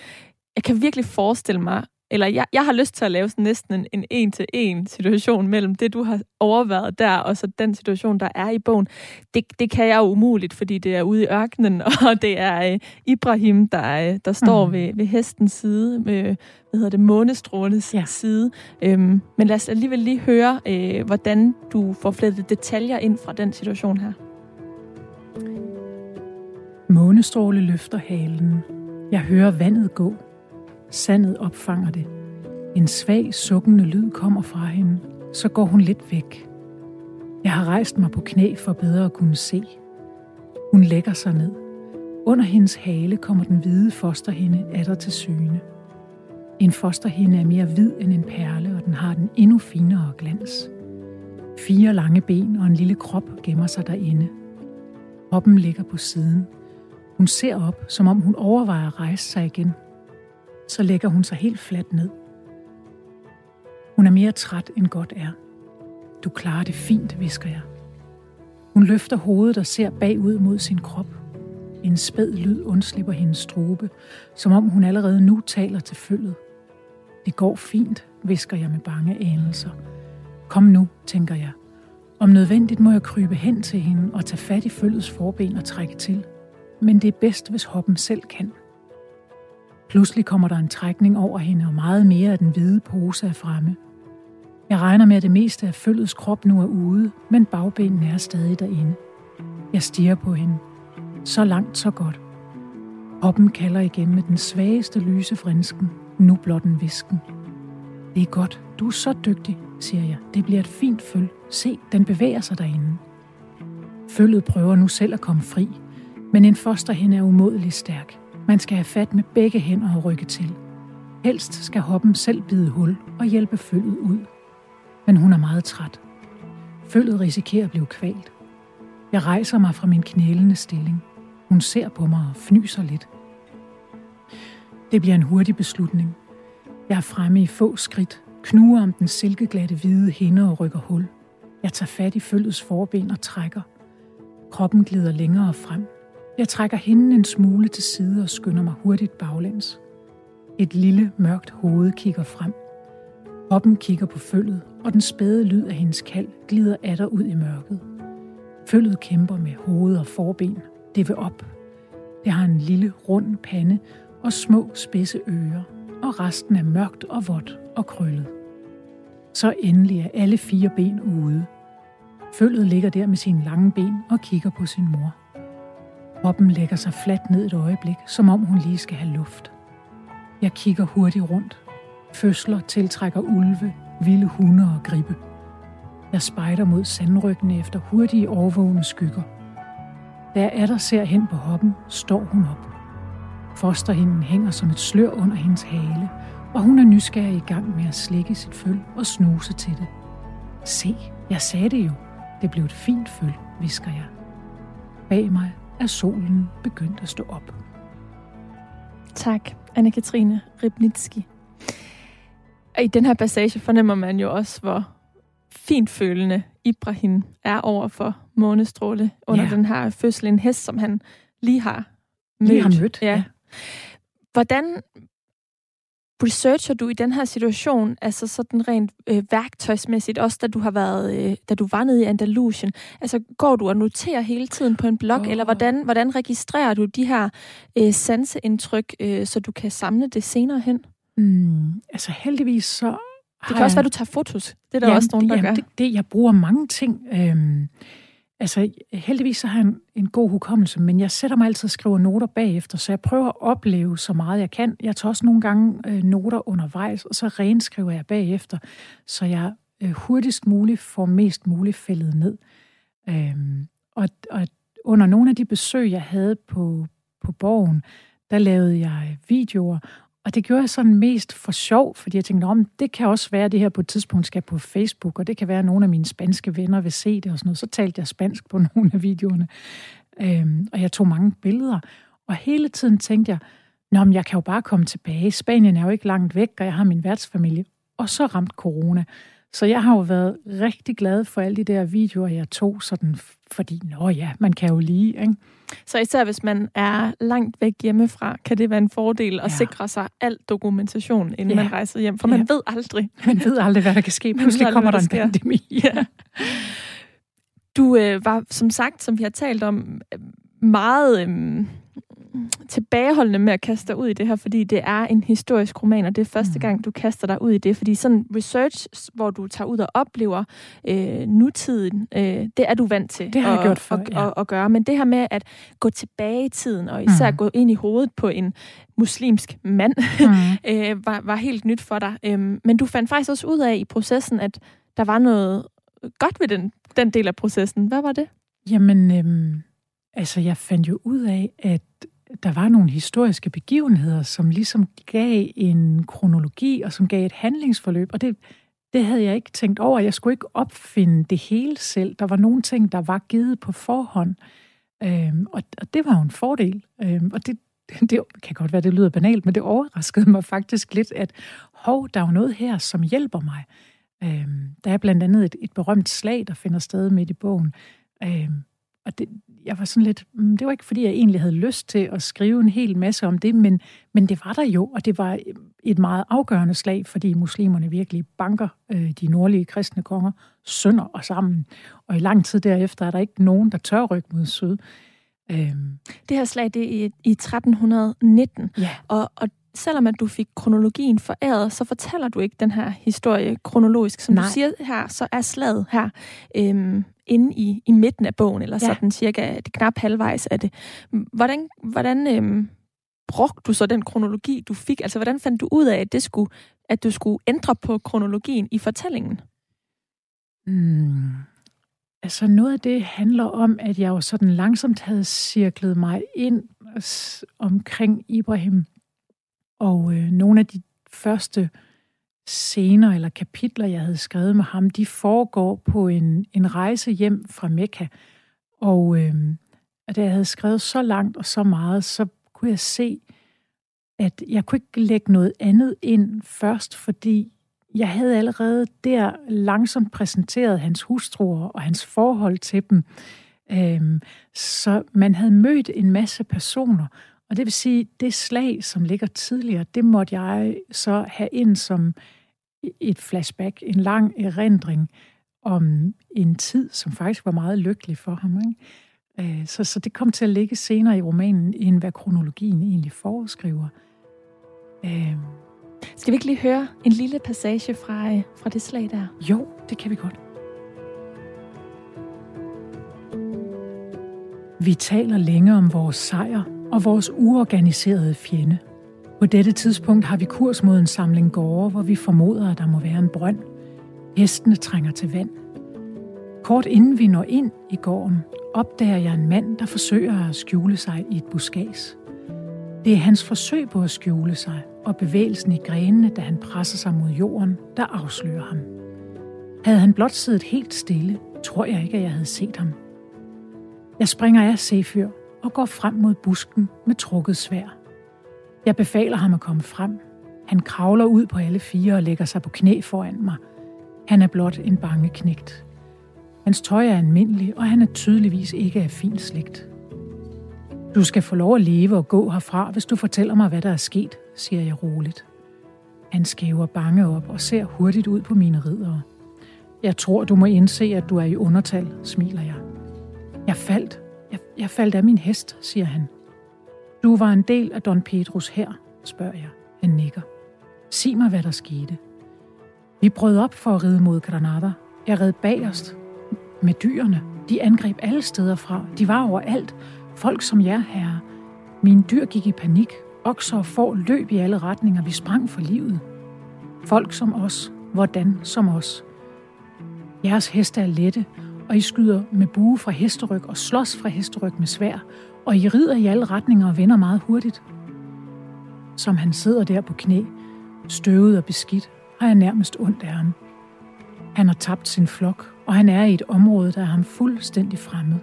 S1: jeg kan virkelig forestille mig, eller jeg, jeg har lyst til at lave sådan næsten en, en en-til-en situation mellem det, du har overvejet der, og så den situation, der er i bogen. Det, det kan jeg jo umuligt, fordi det er ude i ørkenen, og det er uh, Ibrahim, der, uh, der står mm. ved, ved hestens side, med, hvad hedder det, månestrålenes ja. side. Um, men lad os alligevel lige høre, uh, hvordan du får flettet detaljer ind fra den situation her.
S2: Månestråle løfter halen. Jeg hører vandet gå. Sandet opfanger det. En svag, sukkende lyd kommer fra hende. Så går hun lidt væk. Jeg har rejst mig på knæ for bedre at kunne se. Hun lægger sig ned. Under hendes hale kommer den hvide fosterhinde atter til syne. En fosterhinde er mere hvid end en perle, og den har den endnu finere glans. Fire lange ben og en lille krop gemmer sig derinde. Kroppen ligger på siden. Hun ser op, som om hun overvejer at rejse sig igen – så lægger hun sig helt fladt ned. Hun er mere træt end godt er. Du klarer det fint, visker jeg. Hun løfter hovedet og ser bagud mod sin krop. En spæd lyd undslipper hendes strobe, som om hun allerede nu taler til følget. Det går fint, visker jeg med bange anelser. Kom nu, tænker jeg. Om nødvendigt må jeg krybe hen til hende og tage fat i følgets forben og trække til. Men det er bedst, hvis hoppen selv kan. Pludselig kommer der en trækning over hende, og meget mere af den hvide pose er fremme. Jeg regner med, at det meste af følgets krop nu er ude, men bagbenene er stadig derinde. Jeg stiger på hende. Så langt, så godt. Hoppen kalder igen med den svageste lyse frinsken, nu blot en visken. Det er godt, du er så dygtig, siger jeg. Det bliver et fint føl. Se, den bevæger sig derinde. Følget prøver nu selv at komme fri, men en fosterhende er umådelig stærk. Man skal have fat med begge hænder og rykke til. Helst skal hoppen selv bide hul og hjælpe følget ud. Men hun er meget træt. Følget risikerer at blive kvalt. Jeg rejser mig fra min knælende stilling. Hun ser på mig og fnyser lidt. Det bliver en hurtig beslutning. Jeg er fremme i få skridt, knuger om den silkeglatte hvide hinde og rykker hul. Jeg tager fat i følgets forben og trækker. Kroppen glider længere frem. Jeg trækker hende en smule til side og skynder mig hurtigt baglæns. Et lille, mørkt hoved kigger frem. Hoppen kigger på følget, og den spæde lyd af hendes kald glider atter ud i mørket. Følget kæmper med hoved og forben. Det vil op. Det har en lille, rund pande og små, spidse ører, og resten er mørkt og vådt og krøllet. Så endelig er alle fire ben ude. Følget ligger der med sine lange ben og kigger på sin mor. Kroppen lægger sig fladt ned et øjeblik, som om hun lige skal have luft. Jeg kigger hurtigt rundt. Fødsler tiltrækker ulve, vilde hunde og gribe. Jeg spejder mod sandryggene efter hurtige overvågne skygger. Da jeg der ser hen på hoppen, står hun op. Fosterhinden hænger som et slør under hendes hale, og hun er nysgerrig i gang med at slikke sit føl og snuse til det. Se, jeg sagde det jo. Det blev et fint føl, visker jeg. Bag mig er solen begyndt at stå op.
S1: Tak, Anne-Katrine Ribnitski. I den her passage fornemmer man jo også, hvor fint følende Ibrahim er over for månestråle under ja. den her fødsel. En hest, som han lige har mødt.
S2: Lige har mødt, ja. ja.
S1: Hvordan researcher du i den her situation, altså sådan rent øh, værktøjsmæssigt, også da du har været, øh, da du var nede i Andalusien, altså går du og noterer hele tiden på en blog, oh. eller hvordan, hvordan registrerer du de her øh, sanseindtryk, øh, så du kan samle det senere hen?
S2: Mm, altså heldigvis så...
S1: Det kan også være, du tager fotos. Det er der jamen, også nogen, der jamen, gør.
S2: Det, det, jeg bruger mange ting. Øhm, Altså, heldigvis så har han en, en god hukommelse, men jeg sætter mig altid og skriver noter bagefter, så jeg prøver at opleve så meget jeg kan. Jeg tager også nogle gange øh, noter undervejs, og så renskriver jeg bagefter, så jeg øh, hurtigst muligt får mest muligt fældet ned. Øhm, og, og under nogle af de besøg, jeg havde på, på borgen, der lavede jeg videoer, og det gjorde jeg sådan mest for sjov, fordi jeg tænkte, om det kan også være, at det her på et tidspunkt skal på Facebook, og det kan være, at nogle af mine spanske venner vil se det og sådan noget. Så talte jeg spansk på nogle af videoerne, øhm, og jeg tog mange billeder. Og hele tiden tænkte jeg, Nå, men jeg kan jo bare komme tilbage. Spanien er jo ikke langt væk, og jeg har min værtsfamilie. Og så ramte corona. Så jeg har jo været rigtig glad for alle de der videoer, jeg tog, sådan, fordi, nå ja, man kan jo lige, ikke?
S1: Så især hvis man er langt væk hjemmefra, kan det være en fordel at ja. sikre sig al dokumentation, inden ja. man rejser hjem, for man ja. ved aldrig.
S2: Man ved aldrig, hvad der kan ske. Pludselig aldrig, kommer der en pandemi. Ja.
S1: Du øh, var, som sagt, som vi har talt om, meget... Øh, tilbageholdende med at kaste dig ud i det her, fordi det er en historisk roman, og det er første mm. gang, du kaster dig ud i det. Fordi sådan research, hvor du tager ud og oplever øh, nutiden, øh, det er du vant til
S2: det har
S1: at,
S2: jeg gjort før,
S1: at, ja. at, at gøre. Men det her med at gå tilbage i tiden, og især mm. gå ind i hovedet på en muslimsk mand, mm. øh, var, var helt nyt for dig. Øh, men du fandt faktisk også ud af i processen, at der var noget godt ved den, den del af processen. Hvad var det?
S2: Jamen, øhm, altså jeg fandt jo ud af, at der var nogle historiske begivenheder, som ligesom gav en kronologi, og som gav et handlingsforløb, og det, det havde jeg ikke tænkt over. Jeg skulle ikke opfinde det hele selv. Der var nogle ting, der var givet på forhånd, øhm, og, og det var jo en fordel. Øhm, og det, det kan godt være, det lyder banalt, men det overraskede mig faktisk lidt, at hov, der er jo noget her, som hjælper mig. Øhm, der er blandt andet et, et berømt slag, der finder sted midt i bogen. Øhm, og det, jeg var sådan lidt, mm, det var ikke fordi, jeg egentlig havde lyst til at skrive en hel masse om det, men, men det var der jo, og det var et meget afgørende slag, fordi muslimerne virkelig banker øh, de nordlige kristne konger sønder og sammen. Og i lang tid derefter er der ikke nogen, der tør rykke mod syd.
S1: Øhm. Det her slag, det er i, i 1319,
S2: ja.
S1: og, og selvom at du fik kronologien foræret, så fortæller du ikke den her historie kronologisk. Som Nej. du siger her, så er slaget her øhm, inde i, i midten af bogen, eller ja. sådan cirka det knap halvvejs af det. Hvordan, hvordan øhm, brugte du så den kronologi, du fik? Altså, hvordan fandt du ud af, at, det skulle, at du skulle ændre på kronologien i fortællingen?
S2: Mm. Altså, noget af det handler om, at jeg jo sådan langsomt havde cirklet mig ind omkring Ibrahim og øh, nogle af de første scener eller kapitler, jeg havde skrevet med ham, de foregår på en, en rejse hjem fra Mekka. Og øh, da jeg havde skrevet så langt og så meget, så kunne jeg se, at jeg kunne ikke lægge noget andet ind først, fordi jeg havde allerede der langsomt præsenteret hans hustruer og hans forhold til dem. Øhm, så man havde mødt en masse personer, og det vil sige, det slag, som ligger tidligere, det måtte jeg så have ind som et flashback, en lang erindring om en tid, som faktisk var meget lykkelig for ham. Ikke? Øh, så, så det kom til at ligge senere i romanen, end hvad kronologien egentlig foreskriver.
S1: Øh. Skal vi ikke lige høre en lille passage fra, øh, fra det slag der?
S2: Jo, det kan vi godt. Vi taler længe om vores sejr, og vores uorganiserede fjende. På dette tidspunkt har vi kurs mod en samling gårde, hvor vi formoder, at der må være en brønd. Hestene trænger til vand. Kort inden vi når ind i gården, opdager jeg en mand, der forsøger at skjule sig i et buskads. Det er hans forsøg på at skjule sig, og bevægelsen i grenene, da han presser sig mod jorden, der afslører ham. Havde han blot siddet helt stille, tror jeg ikke, at jeg havde set ham. Jeg springer af Sefyr og går frem mod busken med trukket svær. Jeg befaler ham at komme frem. Han kravler ud på alle fire og lægger sig på knæ foran mig. Han er blot en bange knægt. Hans tøj er almindelig, og han er tydeligvis ikke af fin slægt. Du skal få lov at leve og gå herfra, hvis du fortæller mig, hvad der er sket, siger jeg roligt. Han skæver bange op og ser hurtigt ud på mine ridere. Jeg tror, du må indse, at du er i undertal, smiler jeg. Jeg faldt, jeg, faldt af min hest, siger han. Du var en del af Don Pedros her, spørger jeg. Han nikker. Sig mig, hvad der skete. Vi brød op for at ride mod Granada. Jeg red bagerst med dyrene. De angreb alle steder fra. De var overalt. Folk som jer, herre. Mine dyr gik i panik. Okser og får løb i alle retninger. Vi sprang for livet. Folk som os. Hvordan som os. Jeres heste er lette, og I skyder med bue fra hesteryg og slås fra hesteryg med svær, og I rider i alle retninger og vender meget hurtigt. Som han sidder der på knæ, støvet og beskidt, har jeg nærmest ondt af ham. Han har tabt sin flok, og han er i et område, der er ham fuldstændig fremmed.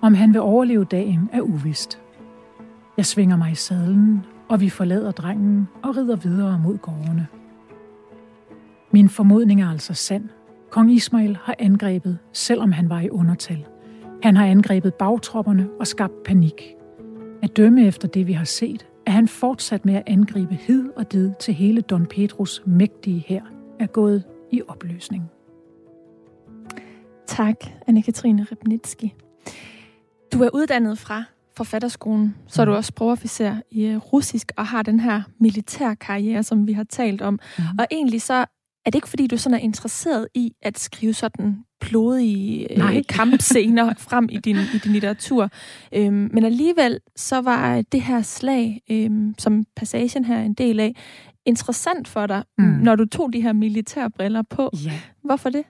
S2: Om han vil overleve dagen er uvist. Jeg svinger mig i sadlen, og vi forlader drengen og rider videre mod gårdene. Min formodning er altså sand, Kong Ismail har angrebet, selvom han var i undertal. Han har angrebet bagtropperne og skabt panik. At dømme efter det, vi har set, er han fortsat med at angribe hid og did til hele Don Pedros mægtige her er gået i opløsning.
S1: Tak, Anne-Katrine Ribnitski. Du er uddannet fra forfatterskolen, så er du også sprogofficer i øh, russisk og har den her militærkarriere, som vi har talt om. Mm. Og egentlig så er det ikke, fordi du sådan er interesseret i at skrive sådan blodige øh, kampscener frem i din, i din litteratur? Øhm, men alligevel så var det her slag, øhm, som passagen her er en del af, interessant for dig, mm. når du tog de her militærbriller på.
S2: Ja.
S1: Hvorfor det?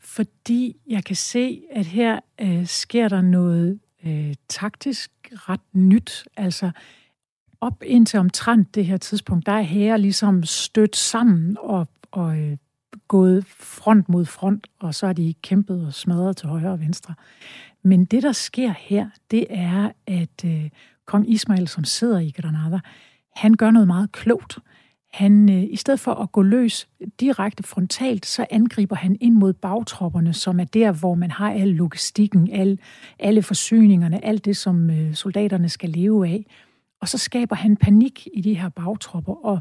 S2: Fordi jeg kan se, at her øh, sker der noget øh, taktisk ret nyt. Altså, op indtil omtrent det her tidspunkt, der er her ligesom stødt sammen og og øh, gået front mod front, og så har de kæmpet og smadret til højre og venstre. Men det, der sker her, det er, at øh, kong Ismail, som sidder i Granada, han gør noget meget klogt. han, øh, i stedet for at gå løs direkte frontalt, så angriber han ind mod bagtropperne, som er der, hvor man har al logistikken, al, alle forsyningerne, alt det, som øh, soldaterne skal leve af. Og så skaber han panik i de her bagtropper, og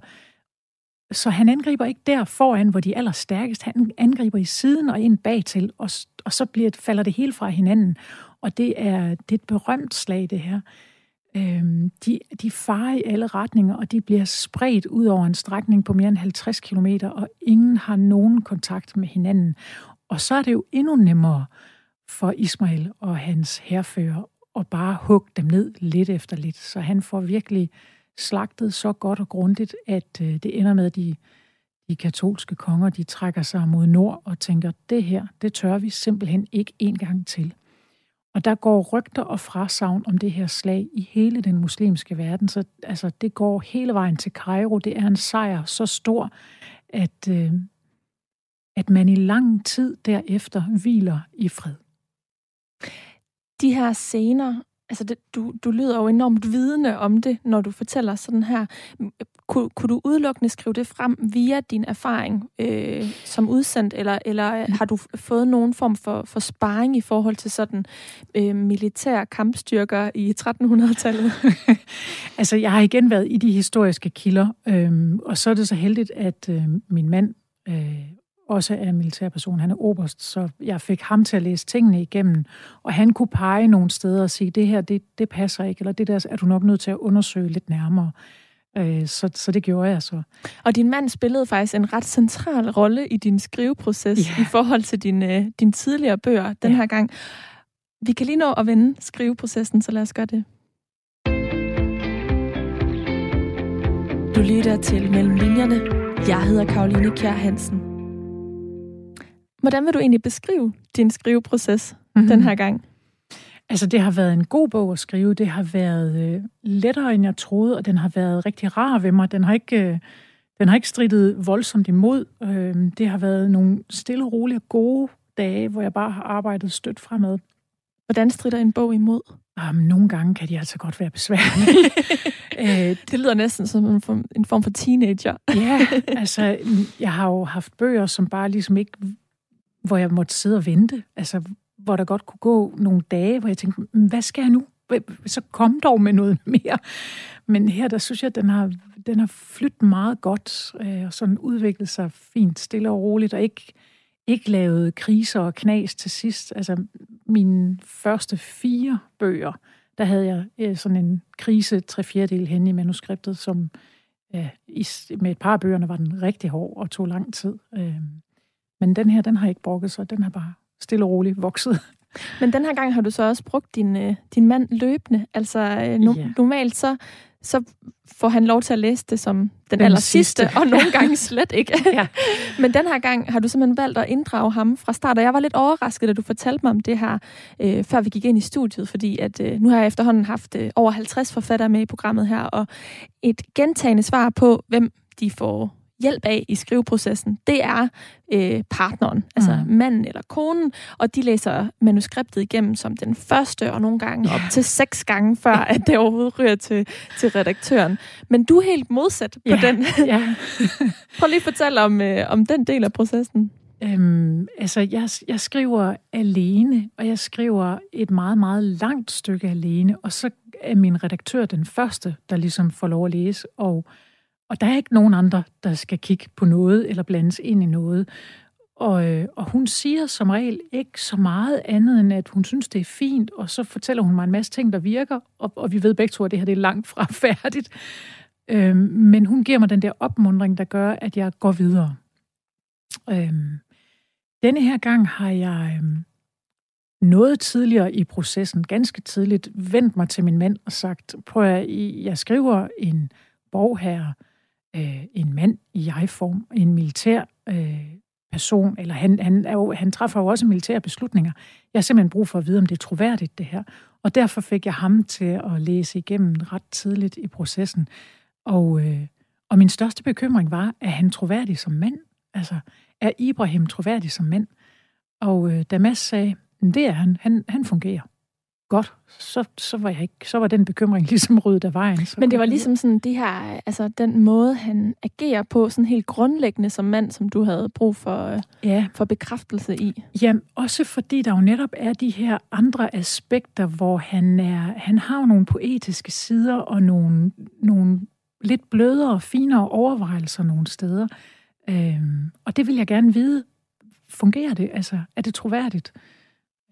S2: så han angriber ikke der foran, hvor de er allerstærkest. Han angriber i siden og ind bagtil, og, og så bliver, falder det hele fra hinanden. Og det er, det er et berømt slag, det her. Øhm, de, de farer i alle retninger, og de bliver spredt ud over en strækning på mere end 50 km, og ingen har nogen kontakt med hinanden. Og så er det jo endnu nemmere for Ismail og hans herfører at bare hugge dem ned lidt efter lidt. Så han får virkelig slagtet så godt og grundigt, at øh, det ender med, at de, de katolske konger de trækker sig mod nord og tænker, det her, det tør vi simpelthen ikke en gang til. Og der går rygter og frasavn om det her slag i hele den muslimske verden. Så altså, det går hele vejen til Cairo. Det er en sejr så stor, at, øh, at man i lang tid derefter hviler i fred.
S1: De her scener altså det, du, du lyder jo enormt vidende om det, når du fortæller sådan her. Kun, kunne du udelukkende skrive det frem via din erfaring øh, som udsendt, eller, eller har du fået nogen form for, for sparring i forhold til sådan øh, militære kampstyrker i 1300-tallet?
S2: altså, jeg har igen været i de historiske kilder, øh, og så er det så heldigt, at øh, min mand øh, også er militærperson. Han er oberst, så jeg fik ham til at læse tingene igennem, og han kunne pege nogle steder og sige, det her, det, det passer ikke, eller det der er du nok nødt til at undersøge lidt nærmere. Øh, så, så det gjorde jeg så.
S1: Og din mand spillede faktisk en ret central rolle i din skriveproces ja. i forhold til din, øh, din tidligere bøger den ja. her gang. Vi kan lige nå at vende skriveprocessen, så lad os gøre det. Du lytter til Mellem Linjerne. Jeg hedder Karoline Kjær Hansen. Hvordan vil du egentlig beskrive din skriveproces mm-hmm. den her gang?
S2: Altså, det har været en god bog at skrive. Det har været øh, lettere, end jeg troede, og den har været rigtig rar ved mig. Den har ikke, øh, den har ikke strittet voldsomt imod. Øh, det har været nogle stille og rolige gode dage, hvor jeg bare har arbejdet stødt fremad.
S1: Hvordan strider en bog imod?
S2: Um, nogle gange kan de altså godt være besværlige.
S1: Øh, det lyder næsten som en form, en form for teenager.
S2: ja, altså, jeg har jo haft bøger, som bare ligesom ikke hvor jeg måtte sidde og vente. Altså, hvor der godt kunne gå nogle dage, hvor jeg tænkte, mm, hvad skal jeg nu? Så kom dog med noget mere. Men her, der synes jeg, at den har, den har flyttet meget godt, øh, og sådan udviklet sig fint, stille og roligt, og ikke, ikke lavet kriser og knas til sidst. Altså, mine første fire bøger, der havde jeg øh, sådan en krise tre fjerdedel hen i manuskriptet, som øh, i, med et par af bøgerne var den rigtig hård og tog lang tid. Øh, men den her, den har ikke brokket sig. Den har bare stille og roligt vokset.
S1: Men den her gang har du så også brugt din, øh, din mand løbende. Altså øh, no, yeah. normalt så, så får han lov til at læse det som den, den aller sidste, og nogle gange slet ikke. ja. Men den her gang har du simpelthen valgt at inddrage ham fra start, og jeg var lidt overrasket, da du fortalte mig om det her, øh, før vi gik ind i studiet, fordi at øh, nu har jeg efterhånden haft øh, over 50 forfattere med i programmet her, og et gentagende svar på, hvem de får hjælp af i skriveprocessen, det er øh, partneren, altså mm. manden eller konen, og de læser manuskriptet igennem som den første, og nogle gange op til seks gange, før at det overhovedet ryger til, til redaktøren. Men du er helt modsat på yeah. den. yeah. Prøv lige at fortælle om, øh, om den del af processen.
S2: Øhm, altså, jeg, jeg skriver alene, og jeg skriver et meget, meget langt stykke alene, og så er min redaktør den første, der ligesom får lov at læse, og og der er ikke nogen andre, der skal kigge på noget eller blandes ind i noget. Og, øh, og hun siger som regel ikke så meget andet, end at hun synes, det er fint, og så fortæller hun mig en masse ting, der virker, og, og vi ved begge to, at det her det er langt fra færdigt. Øhm, men hun giver mig den der opmundring, der gør, at jeg går videre. Øhm, denne her gang har jeg øhm, noget tidligere i processen, ganske tidligt, vendt mig til min mand og sagt, prøv at jeg skriver en bog her, øh, en mand i jeg-form, en militær øh, person, eller han, han, er jo, han træffer jo også militære beslutninger. Jeg har simpelthen brug for at vide, om det er troværdigt, det her. Og derfor fik jeg ham til at læse igennem ret tidligt i processen. Og, øh, og min største bekymring var, er han troværdig som mand? Altså, er Ibrahim troværdig som mand? Og øh, Damas sagde, det er han. han. Han fungerer godt, så, så, var jeg ikke, så var den bekymring ligesom ryddet af vejen. Så
S1: Men det var ligesom sådan det her, altså den måde, han agerer på, sådan helt grundlæggende som mand, som du havde brug for, ja. for bekræftelse i.
S2: Jamen, også fordi der jo netop er de her andre aspekter, hvor han, er, han har nogle poetiske sider og nogle, nogle lidt blødere og finere overvejelser nogle steder. Øhm, og det vil jeg gerne vide, fungerer det? Altså, er det troværdigt?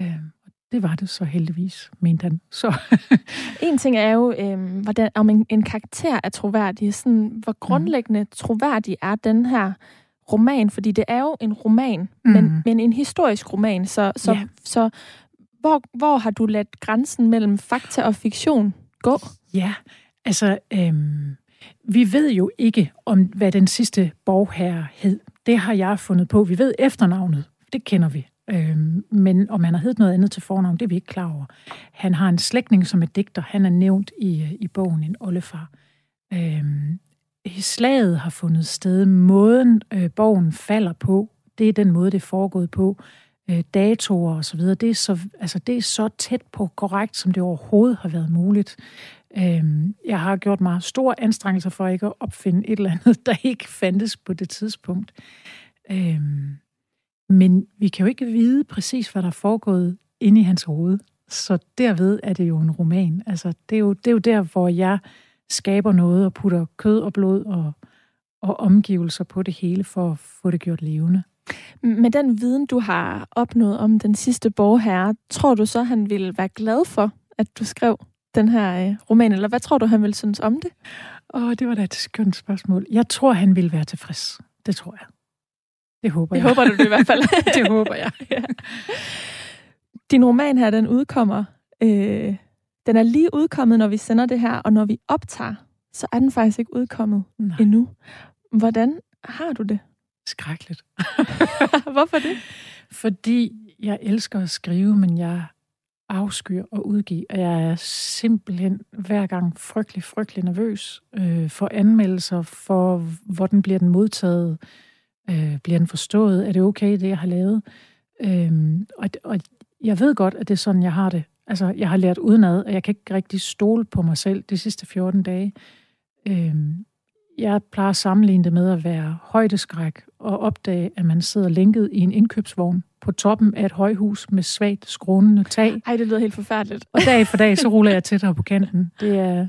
S2: Øhm, det var det så heldigvis, mente han. Så.
S1: en ting er jo, øhm, hvordan, om en, en karakter er troværdig. Sådan, hvor grundlæggende mm. troværdig er den her roman? Fordi det er jo en roman, mm. men, men en historisk roman. Så, så, yeah. så hvor, hvor har du ladt grænsen mellem fakta og fiktion gå?
S2: Ja, altså... Øhm, vi ved jo ikke, om hvad den sidste borgherre hed. Det har jeg fundet på. Vi ved efternavnet. Det kender vi. Øhm, men om han har heddet noget andet til fornavn, det er vi ikke klar over. Han har en slægtning som er digter. Han er nævnt i, øh, i bogen En oldefar. Øhm, slaget har fundet sted. Måden øh, bogen falder på, det er den måde, det er foregået på. Øh, datoer og så videre, det er så, altså, det er så tæt på korrekt, som det overhovedet har været muligt. Øhm, jeg har gjort meget store anstrengelser for ikke at opfinde et eller andet, der ikke fandtes på det tidspunkt. Øhm, men vi kan jo ikke vide præcis, hvad der er foregået inde i hans hoved. Så derved er det jo en roman. Altså, det, er jo, det er jo der, hvor jeg skaber noget og putter kød og blod og, og omgivelser på det hele for at få det gjort levende.
S1: Med den viden, du har opnået om den sidste borgherre, tror du så, han ville være glad for, at du skrev den her øh, roman, eller hvad tror du, han ville synes om det?
S2: Åh, det var da et skønt spørgsmål. Jeg tror, han ville være tilfreds. Det tror jeg. Det håber jeg.
S1: Det håber du det i hvert fald.
S2: det håber jeg. ja.
S1: Din roman her, den udkommer. Øh, den er lige udkommet, når vi sender det her, og når vi optager, så er den faktisk ikke udkommet Nej. endnu. Hvordan har du det?
S2: Skrækkeligt.
S1: Hvorfor det?
S2: Fordi jeg elsker at skrive, men jeg afskyr at udgive, og jeg er simpelthen hver gang frygtelig, frygtelig nervøs øh, for anmeldelser, for hvordan bliver den modtaget, øh, bliver den forstået, er det okay, det jeg har lavet? Øh, og, og jeg ved godt, at det er sådan, jeg har det. Altså, jeg har lært udenad, og jeg kan ikke rigtig stole på mig selv de sidste 14 dage. Øh, jeg plejer at sammenligne det med at være højdeskræk og opdage, at man sidder lænket i en indkøbsvogn på toppen af et højhus med svagt skrånende tag.
S1: Ej, det lyder helt forfærdeligt.
S2: Og dag for dag, så ruller jeg tættere på kanten. Det er...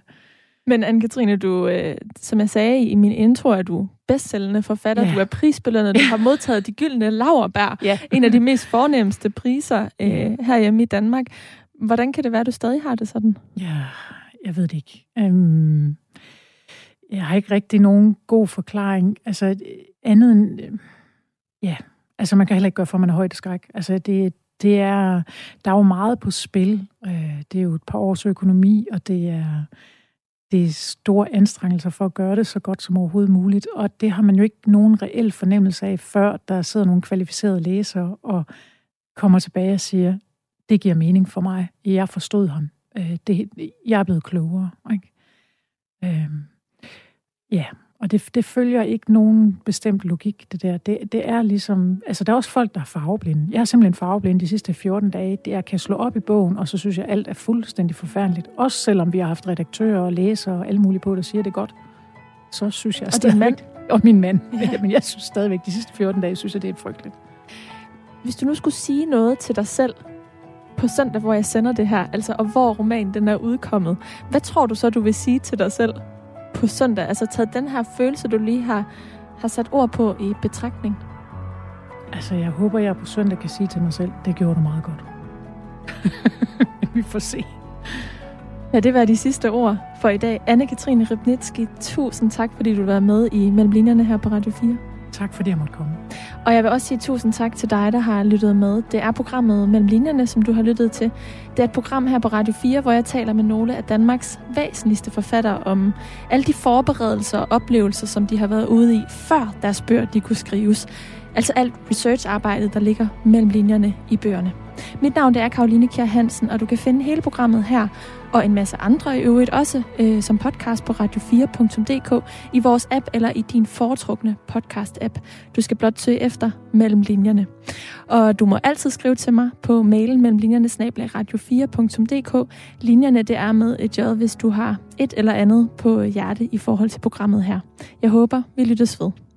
S1: Men Anne-Katrine, du, øh, som jeg sagde i min intro, er du bedstsellende forfatter. Ja. Du er prisbelønnet. Du har modtaget de gyldne laverbær. Ja. En af de mest fornemmeste priser øh, herhjemme i Danmark. Hvordan kan det være, at du stadig har det sådan?
S2: Ja, jeg ved det ikke. Um, jeg har ikke rigtig nogen god forklaring. Altså, andet end... Øh, ja, altså man kan heller ikke gøre for, at man er højdeskræk. Altså, det, det er... Der er jo meget på spil. Øh, det er jo et par års økonomi, og det er det er store anstrengelser for at gøre det så godt som overhovedet muligt. Og det har man jo ikke nogen reel fornemmelse af, før der sidder nogle kvalificerede læsere og kommer tilbage og siger, det giver mening for mig. Jeg forstod ham. Øh, det, jeg er blevet klogere. Ikke? Øhm, Ja, og det, det følger ikke nogen bestemt logik, det der. Det, det er ligesom... Altså, der er også folk, der er farveblinde. Jeg er simpelthen farveblind de sidste 14 dage. Det jeg kan slå op i bogen, og så synes jeg, alt er fuldstændig forfærdeligt. Også selvom vi har haft redaktører og læsere og alle mulige på, der siger det godt. Så synes jeg
S1: og din mand?
S2: Og min mand. Ja. Men jeg synes stadigvæk, de sidste 14 dage, synes jeg, det er frygteligt.
S1: Hvis du nu skulle sige noget til dig selv på søndag, hvor jeg sender det her, altså og hvor romanen den er udkommet, hvad tror du så, du vil sige til dig selv? På søndag? Altså taget den her følelse, du lige har, har sat ord på i betragtning?
S2: Altså, jeg håber, jeg på søndag kan sige til mig selv, det gjorde du meget godt. Vi får se.
S1: Ja, det var de sidste ord for i dag. Anne-Katrine Rybnitski, tusind tak, fordi du var med i Mellem Linjerne her på Radio 4.
S2: Tak fordi jeg måtte komme.
S1: Og jeg vil også sige tusind tak til dig, der har lyttet med. Det er programmet Mellem Linjerne, som du har lyttet til. Det er et program her på Radio 4, hvor jeg taler med nogle af Danmarks væsentligste forfattere om alle de forberedelser og oplevelser, som de har været ude i, før deres bøger de kunne skrives. Altså alt researcharbejdet, der ligger mellem linjerne i bøgerne. Mit navn det er Karoline Kjær Hansen, og du kan finde hele programmet her og en masse andre i øvrigt også øh, som podcast på radio4.dk i vores app eller i din foretrukne podcast-app. Du skal blot søge efter mellem linjerne. Og du må altid skrive til mig på mailen mellem linjerne radio4.dk. Linjerne det er med et j, hvis du har et eller andet på hjerte i forhold til programmet her. Jeg håber, vi lyttes ved.